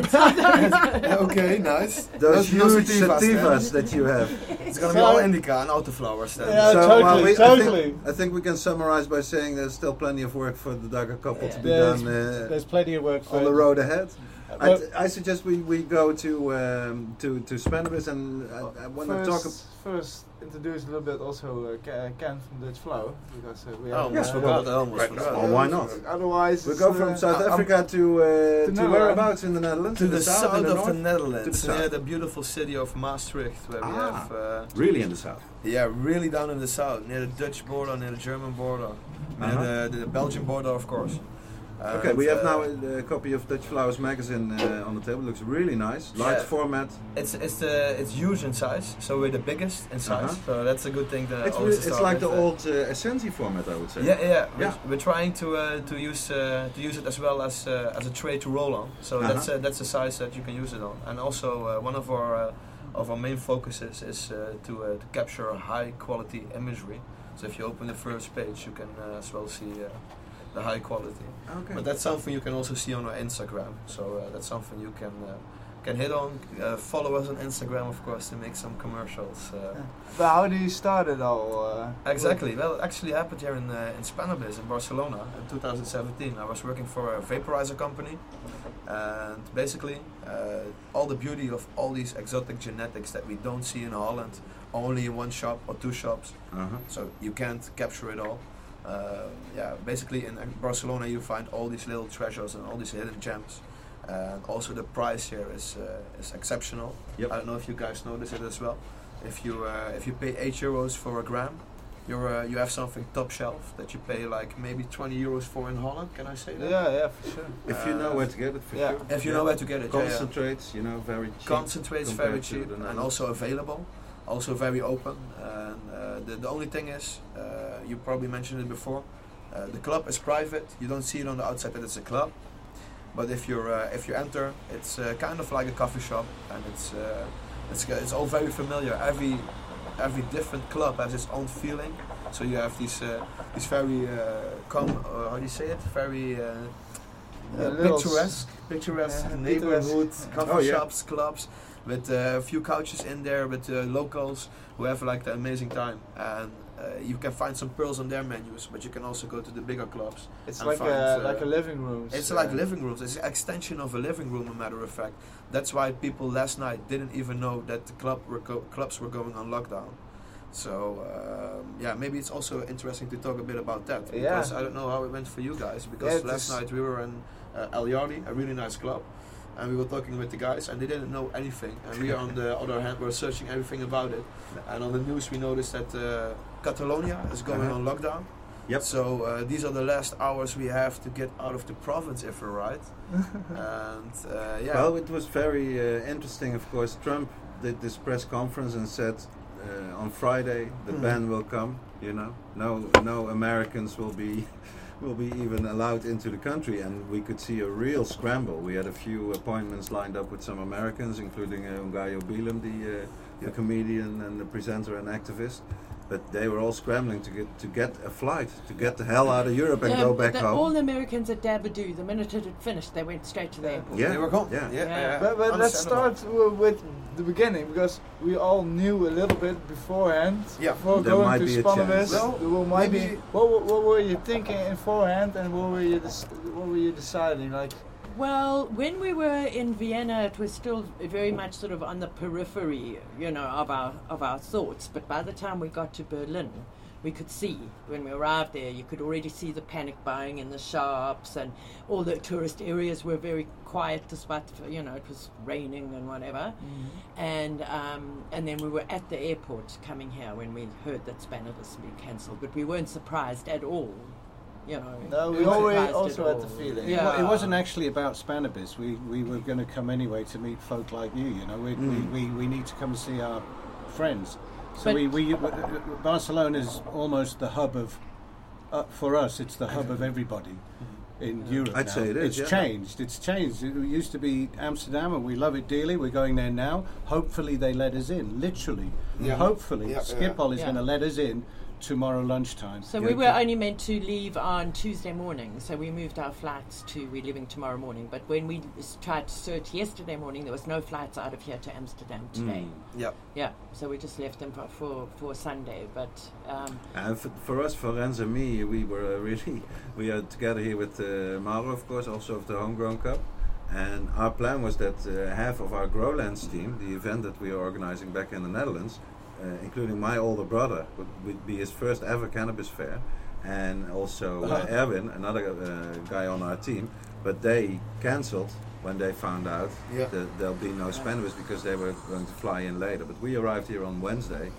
okay, nice. Those No- no huge sativas sativas that you have. It's gonna be So- all indica and autoflowers then. Yeah, So, totally, well, we- I totally. think, I think we can summarize by saying there's still plenty of work for the Dagga couple to be There's, done uh, there's plenty of work for on the road ahead. I, I suggest we, we go to um, to to Spannabis and I, I want to talk. First, first introduce a little bit also uh, Ca- Ken from Dutch Flow because uh, we Oh, have almost Yeah. forgot. I almost Right. forgot. Oh, why not? Otherwise, We go from uh, South I'm- Africa to uh, to Netherlands. whereabouts in the Netherlands? To In the, south, in the of north? the Netherlands, To the south. near the beautiful city of Maastricht, where we Ah. have, uh, Really in the south. yeah, really down in the south, near the Dutch border, near the German border, near Uh-huh. the, the Belgian border, of course. Okay, And, we have uh, now a, copy of Dutch Flowers magazine uh, on the table. Looks really nice, large Yeah. format. It's it's the it's huge in size, so we're the biggest in size. Uh-huh. So that's a good thing. To It's, always re- to it's like the uh, old uh, Essenzi format, I would say. Yeah, yeah. We're, Yeah. we're trying to uh, to use uh, to use it as well as uh, as a tray to roll on. So Uh-huh. that's uh, that's the size that you can use it on. And also uh, one of our uh, of our main focuses is uh, to uh, to capture high quality imagery. So if you open the first page, you can uh, as well see uh, the high quality. Okay. But that's something you can also see on our Instagram. So uh, that's something you can. Uh, can hit on, uh, follow us on Instagram, of course, to make some commercials. Uh, But how do you start it all? Uh, Exactly. Well, it actually happened here in uh, in Spannabis in Barcelona in 2017. I was working for a vaporizer company, and basically, uh, all the beauty of all these exotic genetics that we don't see in Holland, only in one shop or two shops, Uh-huh. so you can't capture it all. Uh, yeah, basically in uh, Barcelona you find all these little treasures and all these hidden gems. And also the price here is uh, is exceptional. Yep. I don't know if you guys notice it as well. If you uh, if you pay eight euros for a gram, you're uh, you have something top shelf that you pay like maybe 20 euros for in Holland. Can I say that? yeah, yeah, for sure. If you know Uh, where to get it, for yeah. sure. If you know where to get it, yeah, yeah. Concentrates, you know, very cheap. Concentrates very cheap the and also available, also very open. And uh, the, the only thing is, uh, you probably mentioned it before, uh, the club is private. You don't see it on the outside that it's a club. But if you're uh, if you enter, it's uh, kind of like a coffee shop, and it's uh, it's it's all very familiar. Every every different club has its own feeling. So you have these uh, these very uh, com uh, how do you say it? Very uh, picturesque, picturesque Yeah, neighborhood coffee Oh, yeah. shops, clubs with uh, a few couches in there with uh, locals who have like the amazing time and. Uh, you can find some pearls on their menus, but you can also go to the bigger clubs. It's like find, a uh, like a living room. It's like living rooms. It's an extension of a living room, a matter of fact. That's why people last night didn't even know that the club were clubs were going on lockdown. So um, yeah, maybe it's also interesting to talk a bit about that Yeah. because I don't know how it went for you guys. Because Yeah, last night we were in uh, El Yardi, a really nice club, and we were talking with the guys, and they didn't know anything. And we, on the other hand, were searching everything about it. And on the news, we noticed that uh, Catalonia is going Uh-huh. on lockdown. Yep. So uh, these are the last hours we have to get out of the province, if we're right. and uh, yeah, Well, it was very uh, interesting. Of course, Trump did this press conference and said uh, on Friday the Mhm. ban will come. You know, no, no Americans will be will be even allowed into the country, and we could see a real scramble. We had a few appointments lined up with some Americans, including uh, Ngaio Bealum, the, uh, the comedian and the presenter and activist. But they were all scrambling to get to get a flight to get the hell out of Europe and Yeah, go back the- home. All the Americans at Dabadoo, the minute it had finished, they went straight to the airport. Yeah. they were gone. Yeah. yeah, Yeah. yeah. But, but let's start with the beginning because we all knew a little bit beforehand. Yeah. Before There going might to be a chance. Well, well, might be. maybe- What, what were you thinking beforehand, and what were you what were you deciding? Like, Well, when we were in Vienna, it was still very much sort of on the periphery, you know, of our of our thoughts. But by the time we got to Berlin, we could see when we arrived there. You could already see the panic buying in the shops, and all the tourist areas were very quiet, despite you know it was raining and whatever. And um, and then we were at the airport coming here when we heard that Spannabis had been cancelled, but we weren't surprised at all. You know, No, we always also had the feeling. It, wa- it wasn't actually about Spannabis. We, we were going to come anyway to meet folk like you. You know, we, Mm. we, we, we need to come and see our friends. So But- we, we Barcelona is almost the hub of uh, for us. It's the hub of everybody in Europe. I'd now. say it is, It's yeah. changed. It's changed. It used to be Amsterdam, and we love it dearly. We're going there now. Hopefully, they let us in. Literally, Yeah. hopefully, Yeah, Schiphol is yeah. going to let us in tomorrow lunchtime. So we were only meant to leave on Tuesday morning, so we moved our flights to we're leaving tomorrow morning. But when we tried to search yesterday morning, there was no flights out of here to Amsterdam today. Mm. Yep. Yeah, so we just left them for for, for Sunday. But um, And f- for us, for Rens and me, we were uh, really we are together here with uh, Mauro, of course, also of the Homegrown Cup. And our plan was that uh, half of our Growlands team, the event that we are organizing back in the Netherlands, including my older brother, would, would be his first ever cannabis fair, and also uh, Erwin, another uh, guy on our team. But they cancelled when they found out Yeah. that there'll be no Spannabis because they were going to fly in later. But we arrived here on Wednesday,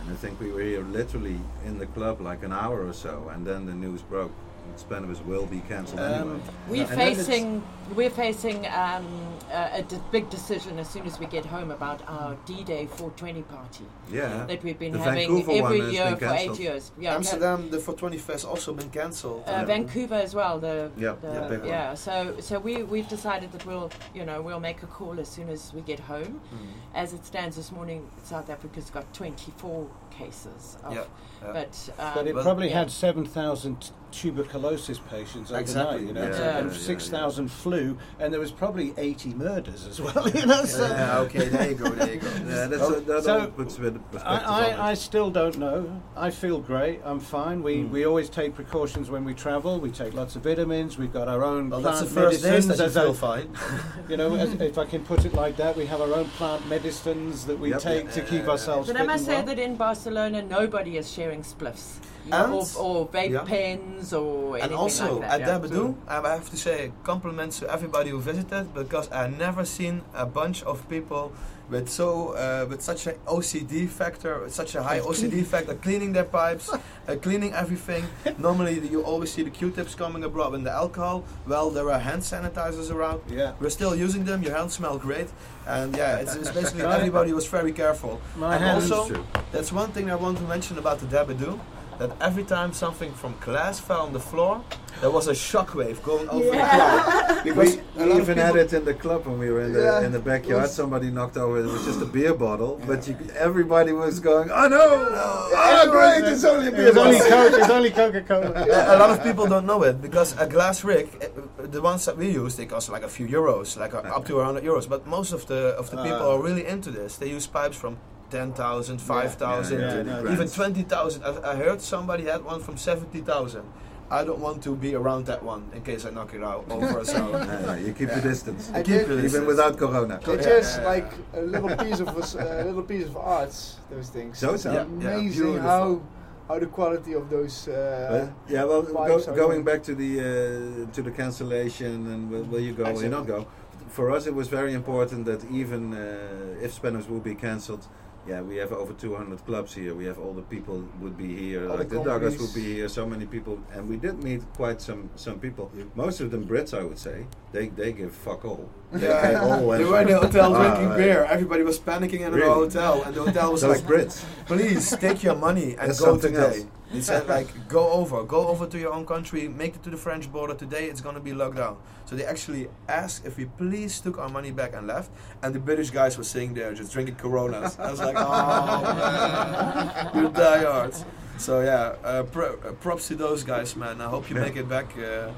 and I think we were here literally in the club like an hour or so, and then the news broke. Spannabis will be cancelled Um, anyway. we're And facing we're facing um, a, a d- big decision as soon as we get home about our D-Day 420 party Yeah. that we've been The having Vancouver every year been for eight years. Yeah, Amsterdam, the 420 Fest also been cancelled. Uh, Vancouver as well. The Yeah, the- yeah, one. yeah. So so we we've decided that we'll you know we'll make a call as soon as we get home. Mm. As it stands this morning, South Africa's got 24 cases. Of, Yeah, yeah. But um, But it Well, probably yeah. had 7,000 tuberculosis patients overnight, Exactly, you know, yeah. so- Yeah. and Yeah, yeah, 6,000 flu, and there was probably 80 murders as well, you know, so... Yeah, okay, there you go, there you go. Yeah, that's, Oh, that so puts a bit of perspective I, I, I still don't know. I feel great. I'm fine. We, Mm. we always take precautions when we travel. We take lots of vitamins. We've got our own Well, plant that's the first days medicines. that you feel fine. you know, as, if I can put it like that, we have our own plant medicines that we Yep. take to keep ourselves But I must say well. that in Barcelona, nobody is sharing spliffs. You And- know, or, or vape yeah. pens or anything And also like that. at yeah. Dabadoo, I have to say compliments to everybody who visited because I never seen a bunch of people with so uh, with such an OCD factor, such a high OCD factor, cleaning their pipes, uh, cleaning everything. Normally you always see the Q-tips coming abroad and the alcohol. Well, there are hand sanitizers around. Yeah. We're still using them. Your hands smell great, and yeah, it's, it's basically everybody was very careful. My and hands- also, True. that's one thing I want to mention about the Dabadoo. That every time something from glass fell on the floor, there was a shockwave going over the crowd. Because We, a we lot of even had it in the club when we were in the Yeah, in the backyard. Somebody knocked over. It was just a beer bottle, but you, everybody was going, "Oh no! Oh everyone great! It's only a It beer was only bottle." Coke. It's only Coca-Cola. a lot of people don't know it because a glass rig, uh, the ones that we use, they cost like a few euros, like uh, up to 100 euros. But most of the of the people Ah. are really into this. They use pipes from 10,000, 5,000, yeah, yeah, yeah, even 20,000. I, I heard somebody had one from 70,000. I don't want to be around that one in case I knock it out over. So No, no, you keep the distance, I keep did- even distance. without corona. They're Yeah, just yeah, yeah. like a little piece of us- a little piece of arts. Those things. So it's. Yeah, yeah, amazing beautiful. how how the quality of those. Uh, But, yeah, well, go, going back to the uh, to the cancellation and will, will you go or you not go? For us, it was very important that even uh, if Spannabis will be cancelled, yeah, we have over 200 clubs here. We have all the people would be here, All like the the would be here. So many people, and we did meet quite some some people. Yeah. Most of them Brits, I would say. They they give fuck all. They, Yeah, they all they were in the hotel drinking right. beer. Everybody was panicking in Really? the hotel, and the hotel was Those like, Brits. please take your money and That's go today. else. They said like go over, go over to your own country, make it to the French border. Today it's gonna be locked down. So they actually asked if we please took our money back and left. And the British guys were sitting there just drinking Coronas. I was like, oh man, you diehards. So yeah, uh, uh, props to those guys, man. I hope you Yeah. make it back. Uh,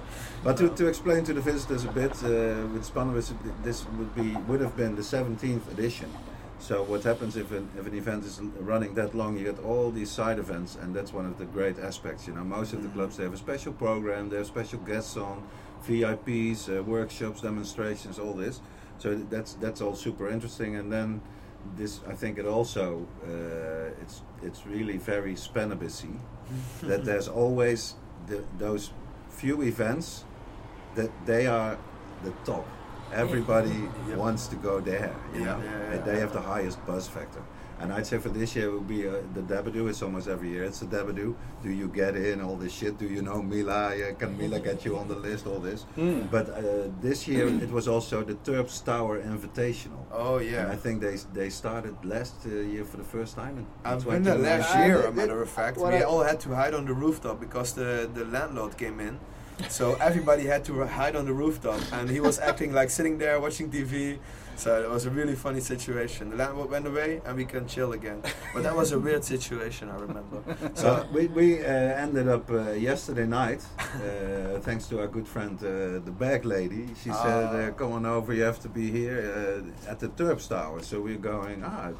But to, to explain to the visitors a bit, uh, with Spannabis, this would be would have been the 17th edition. So what happens if an, if an event is running that long? You get all these side events, and that's one of the great aspects. You know, most of the clubs they have a special program, they have special guests on, VIPs, uh, workshops, demonstrations, all this. So that's that's all super interesting. And then this I think it also uh, it's it's really very Spanibusy that there's always the, those few events that they are the top. Everybody Yep. wants to go there, you Yeah, know. yeah, and yeah. they have the highest buzz factor. And I'd say for this year it will be uh, the Dabadoo. It's almost every year. It's the Dabadoo. Do you get in all this shit? Do you know Mila? Yeah, can Mila get you on the list? All this. Mm. But uh, this year it was also the Terps Tower Invitational. Oh And yeah. I think they they started last uh, year for the first time. In I've been there last year, the- a matter of fact. what We I- all had to hide on the rooftop because the, the landlord came in. So everybody had to hide on the rooftop, and he was acting like sitting there watching TV. So it was a really funny situation. The landlord went away, and we can chill again. But that was a weird situation, I remember. So we, we uh, ended up uh, yesterday night, uh, thanks to our good friend uh, the bag lady. She said, uh, Ah. "Come on over, you have to be here uh, at the Terps Tower." So we're going. Ah,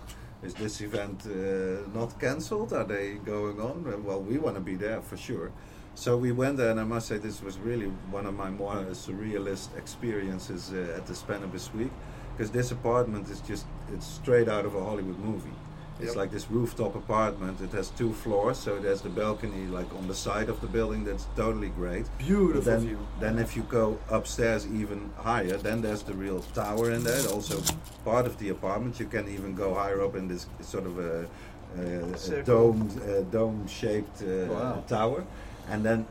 is this event uh, not cancelled? Are they going on? Well, we want to be there for sure. So we went there, and I must say this was really one of my more surrealist experiences uh, at the Spannabis Week, because this apartment is just—it's straight out of a Hollywood movie. It's Yep. like this rooftop apartment. It has two floors, so there's the balcony like on the side of the building. That's totally great. beautiful then, view. then if you go upstairs even higher, then there's the real tower in there. Also part of the apartment. You can even go higher up in this sort of a, a, a dome uh, dome shaped uh, Wow. tower, and then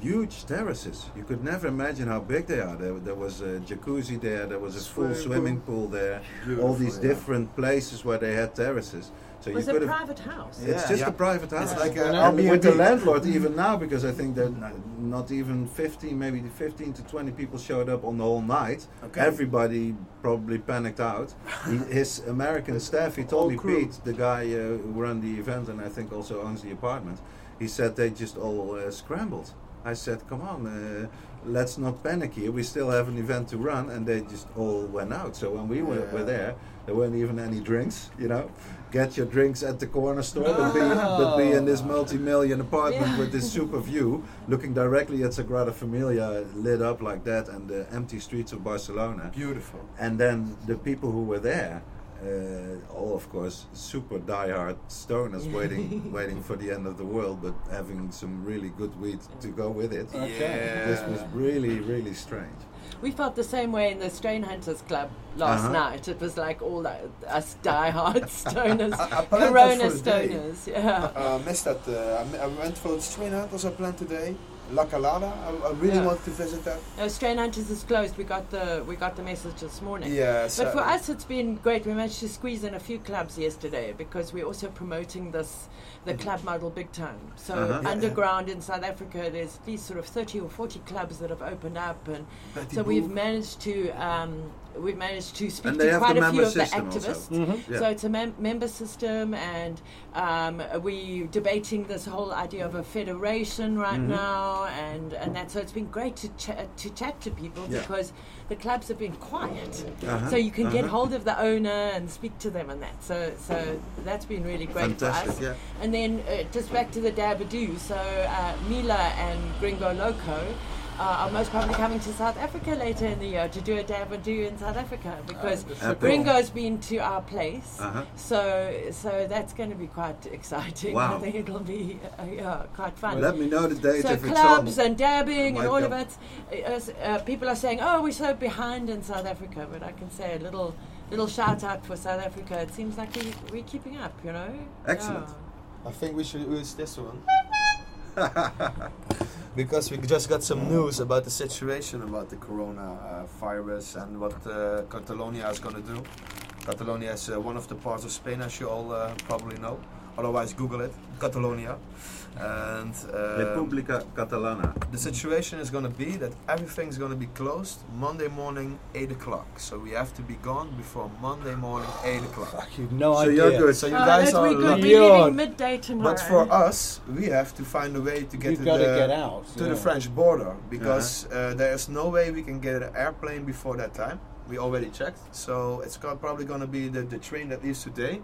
huge terraces. You could never imagine how big they are. There, there was a jacuzzi there. There was a full Swimming swimming pool there. all these yeah. different places where they had terraces. So was you a could have. private house. It's Yeah. just Yeah. a private house. It's like a And And with the landlord even now, because I think that not even 15, maybe 15 to 20 people showed up on the whole night. Okay. Everybody probably panicked out. he, his American staff, he told Whole me, crew. Pete, the guy uh, who ran the event and I think also owns the apartment, he said they just all uh, scrambled. I said, come on, uh, let's not panic here. We still have an event to run, and they just all went out. So when we were, were there, there weren't even any drinks, you know. Get your drinks at the corner store, but, be, but be in this multi-million apartment Yeah. with this super view, looking directly at Sagrada Familia, lit up like that, and the empty streets of Barcelona. Beautiful. And then the people who were there, uh, all of course super diehard stoners, waiting, waiting for the end of the world, but having some really good weed to go with it. Okay. This was really, really strange. We felt the same way in the Strain Hunters Club last Uh-huh. night. It was like all that, us diehard stoners, I- I Corona for day. stoners. Yeah. Uh, missed that. Uh, I, I went for the Strain Hunters I planned today. La Calada. I, I really Yeah. want to visit that. No, Strain Hunters is closed. We got the we got the message this morning. Yeah. But for us, it's been great. We managed to squeeze in a few clubs yesterday because we're also promoting this, the club model big time. So Uh-huh. Yeah. underground in South Africa, there's these sort of 30 or 40 clubs that have opened up, and so we've managed to um, we've managed to speak to quite a few of the activists. Mm-hmm. Yeah. So it's a mem- member system, and um, we debating this whole idea of a federation right Mhm. now, and, and that. So it's been great to ch- to chat to people Yeah. because the clubs have been quiet, Uh-huh, so you can get uh-huh. hold of the owner and speak to them and that. So so that's been really great for us. yeah. And then uh, just back to the Dabadoo. So uh, Mila and Gringo Loco. Uh, are most probably coming to South Africa later in the year to do a Dabadoo in South Africa because Epic. Gringo's been to our place. Uh-huh. So, so that's going to be quite exciting. Wow. I think it'll be uh, yeah, quite fun. Let me know the date so clubs and dabbing and all go. of that. Uh, uh, people are saying, "Oh, we're so behind in South Africa," but I can say a little, little shout out for South Africa. It seems like we, we're keeping up, you know. Excellent. Yeah. I think we should use this one. Because we just got some news about the situation about the corona virus and what uh, Catalonia is going to do. Catalonia is uh, one of the parts of Spain, as you all uh, probably know. Otherwise, Google it, Catalonia. And uh, República Catalana. the situation is going to be that everything's going to be closed Monday morning, 8 o'clock. So we have to be gone before Monday morning, 8 o'clock. Fuck, you've no So idea. you're good. So you Oh, guys that's are we good. lucky. We're leaving midday tomorrow. But for us, we have to find a way to get to got to the, get out. to yeah. the French border because uh, there's no way we can get an airplane before that time. We already checked, so it's probably going to be the, the train that leaves today.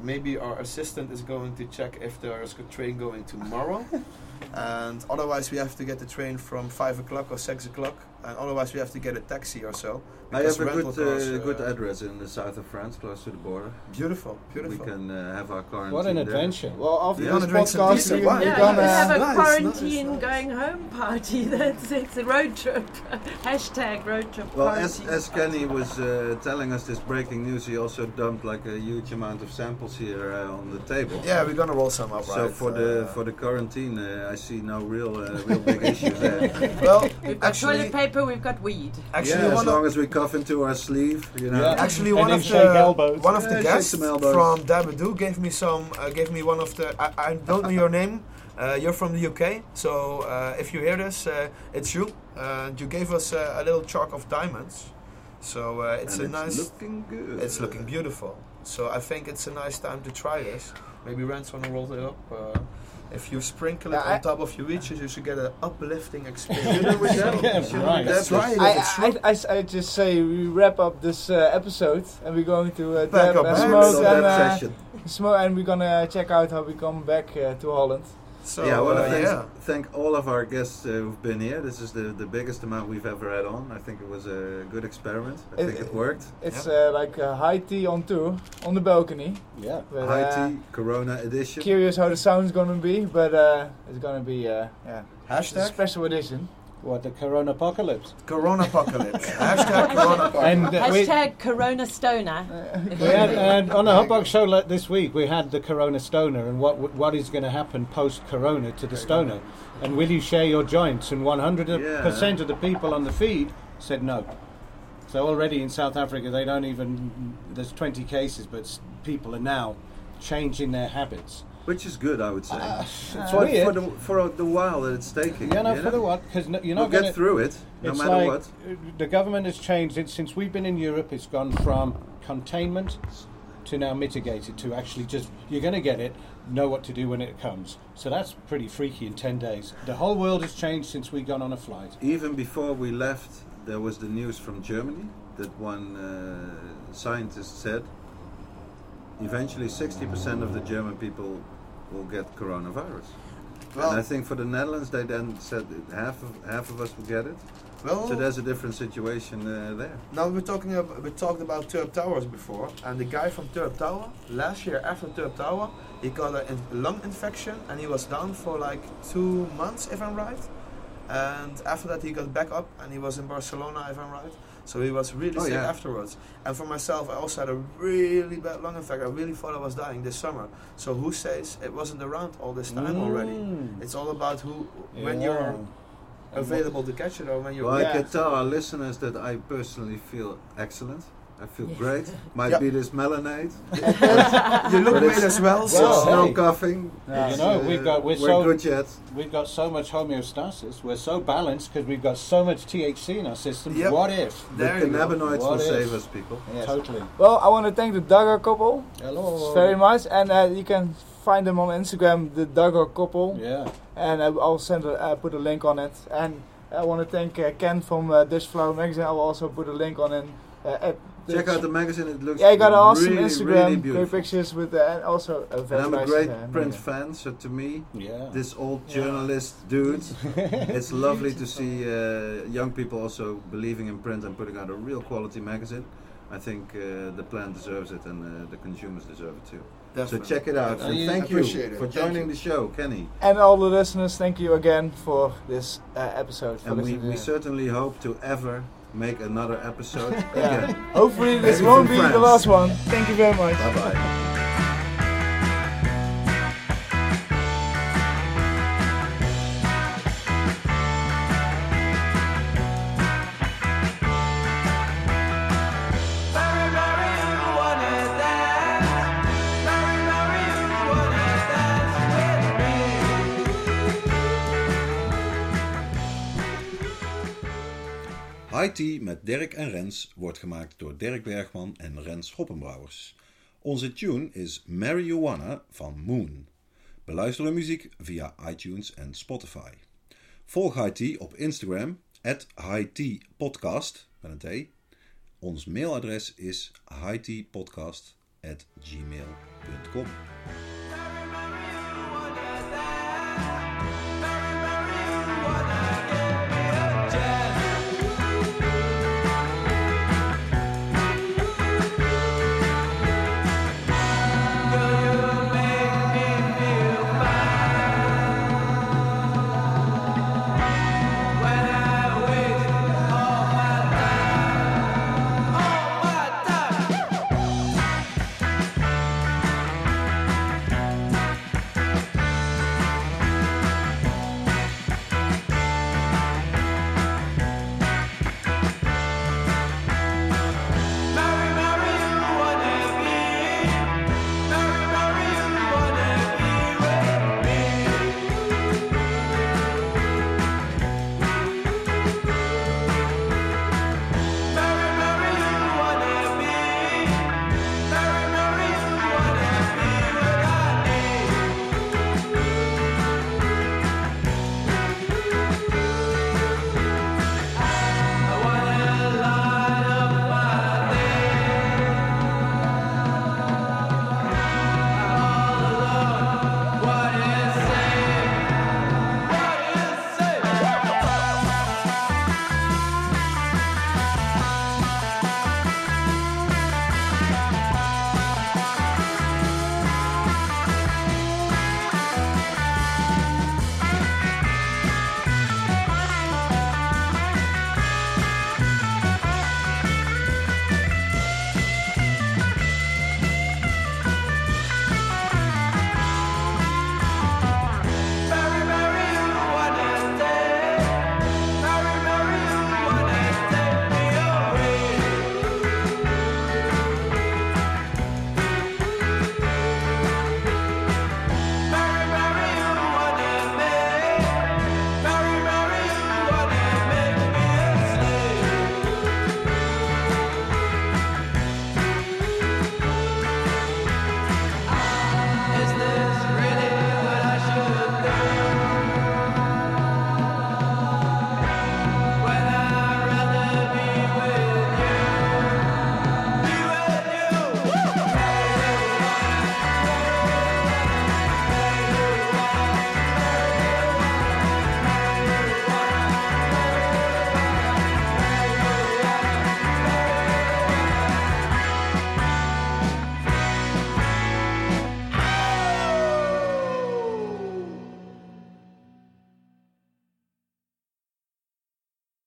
Maybe our assistant is going to check if there is a train going tomorrow, and otherwise we have to get the train from five o'clock or six o'clock and otherwise we have to get a taxi or so. I have a good, cars, uh, uh, good address in the south of France, close to the border. Beautiful, beautiful. We can uh, have our quarantine What an there. adventure. Well, after Yeah. this Wanna drink some podcast, we, wine? we're Yeah, gonna. you have a Nice, quarantine nice, nice. going home party. That's it's a road trip. Hashtag road trip Well, as, as Kenny was uh, telling us this breaking news, he also dumped like a huge amount of samples here uh, on the table. yeah, we're gonna roll some up, So right? for the uh, for the quarantine, uh, I see no real uh, real big issues there. well, we've got actually, toilet paper, we've got weed. actually yeah, as long as we cuff into our sleeve, you know. Yeah. actually one of the one of the Yeah, guests some elbows. from Dabadoo gave me some uh, gave me one of the I, I don't know your name. Uh, you're from the UK, so uh, if you hear this, uh, it's you. And you gave us uh, a little chalk of diamonds. So uh, it's And a nice. looking good. It's looking beautiful. So I think it's a nice time to try this. Maybe Rens wanna roll it up. Uh, if you sprinkle it Yeah, I- on top of your reaches, you should get an uplifting experience. You know with that? Yeah, you know right. That's right. I, I. I, I, I just say we wrap up this uh, episode and we're going to uh, Back dab up and smoke and, uh, smoke and we're gonna check out how we come back uh, to Holland. So yeah, I want to uh, thank, yeah. thank all of our guests uh, who've been here. This is the, the biggest amount we've ever had on. I think it was a good experiment. I It- think it worked. It's uh, like a high tea on two on the balcony. Yeah. But, High uh, tea, Corona edition. Curious how the sound's gonna be, but uh, it's gonna be uh, yeah, it's a Hashtag special edition. What, the Corona apocalypse? Corona apocalypse. Hashtag Corona apocalypse. And uh, Hashtag Corona Stoner. we had, and on a Hotbox show like this week, we had the Corona Stoner and what what is going to happen post Corona to the Stoner. And will you share your joints? And 100% of the people on the feed said no. So already in South Africa, they don't even, there's 20 cases, but people are now changing their habits. Which is good, I would say. It's for, for, the, for the while that it's taking. Yeah, no, you for the know? what? Because you're We'll get going to. through it, no it's matter like what. uh, the government has changed it since we've been in Europe. It's gone from containment to now mitigated to actually just you're going to get it, know what to do when it comes. So that's pretty freaky in ten days. The whole world has changed since we've gone on a flight. Even before we left, there was the news from Germany that one uh, scientist said eventually 60% of the German people will get coronavirus. and I think for the Netherlands, they then said half of half of us will get it. well So there's a different situation uh, there. now we're talking about, we talked about Turp Towers before, and the guy from Turp Tower, last year after Turp Tower, he got a in- lung infection and he was down for like two months, if I'm right. And after that, he got back up and he was in Barcelona, if I'm right. So he was really Oh, sick yeah. afterwards. And for myself, I also had a really bad lung infection. I really thought I was dying this summer. So who says it wasn't around all this time already? Mm. It's all about who, when you're available to catch it or when you're. Well, I can tell our listeners that I personally feel excellent. I feel great. Might Yeah. be this Melonade. you look But great as well. Well, So It's no hey. coughing. Yeah. You know, Uh, we've got we're, we're so good yet. we've got so much homeostasis. We're so balanced because we've got so much THC in our system. Yep. What if? The There you go. cannabinoids will if? save us, people. Yes. Totally. Well, I want to thank the Dagga couple Hello. very much, and uh, you can find them on Instagram, the Dagga couple, Yeah. and I'll send a, uh, put a link on it. And I want to thank uh, Ken from uh, Dutch Flower Magazine. I'll also put a link on it. Uh, at Check out the magazine. It looks Yeah, you got an awesome really, Instagram, really great beautiful. pictures with, uh, and also a very And very I'm a nice, great print magazine. fan, so to me, Yeah. this old Yeah. journalist dude, it's lovely to see uh, young people also believing in print and putting out a real quality magazine. I think uh, the plant deserves it and uh, the consumers deserve it too. Definitely. So check it out. Definitely. And thank you it. for joining you. the show, Kenny. And all the listeners, thank you again for this uh, episode. For And we, we certainly hope to ever make another episode again. Hopefully this Maybe won't be the last one. Thank you very much. Bye bye. Tea met Dirk en Rens wordt gemaakt door Dirk Bergman en Rens Hoppenbrouwers. Onze tune is Marijuana van Moon. Beluister de muziek via iTunes en Spotify. Volg Tea op Instagram, at met een T. Ons mailadres is highteapodcast at gmail.com. Marijuana,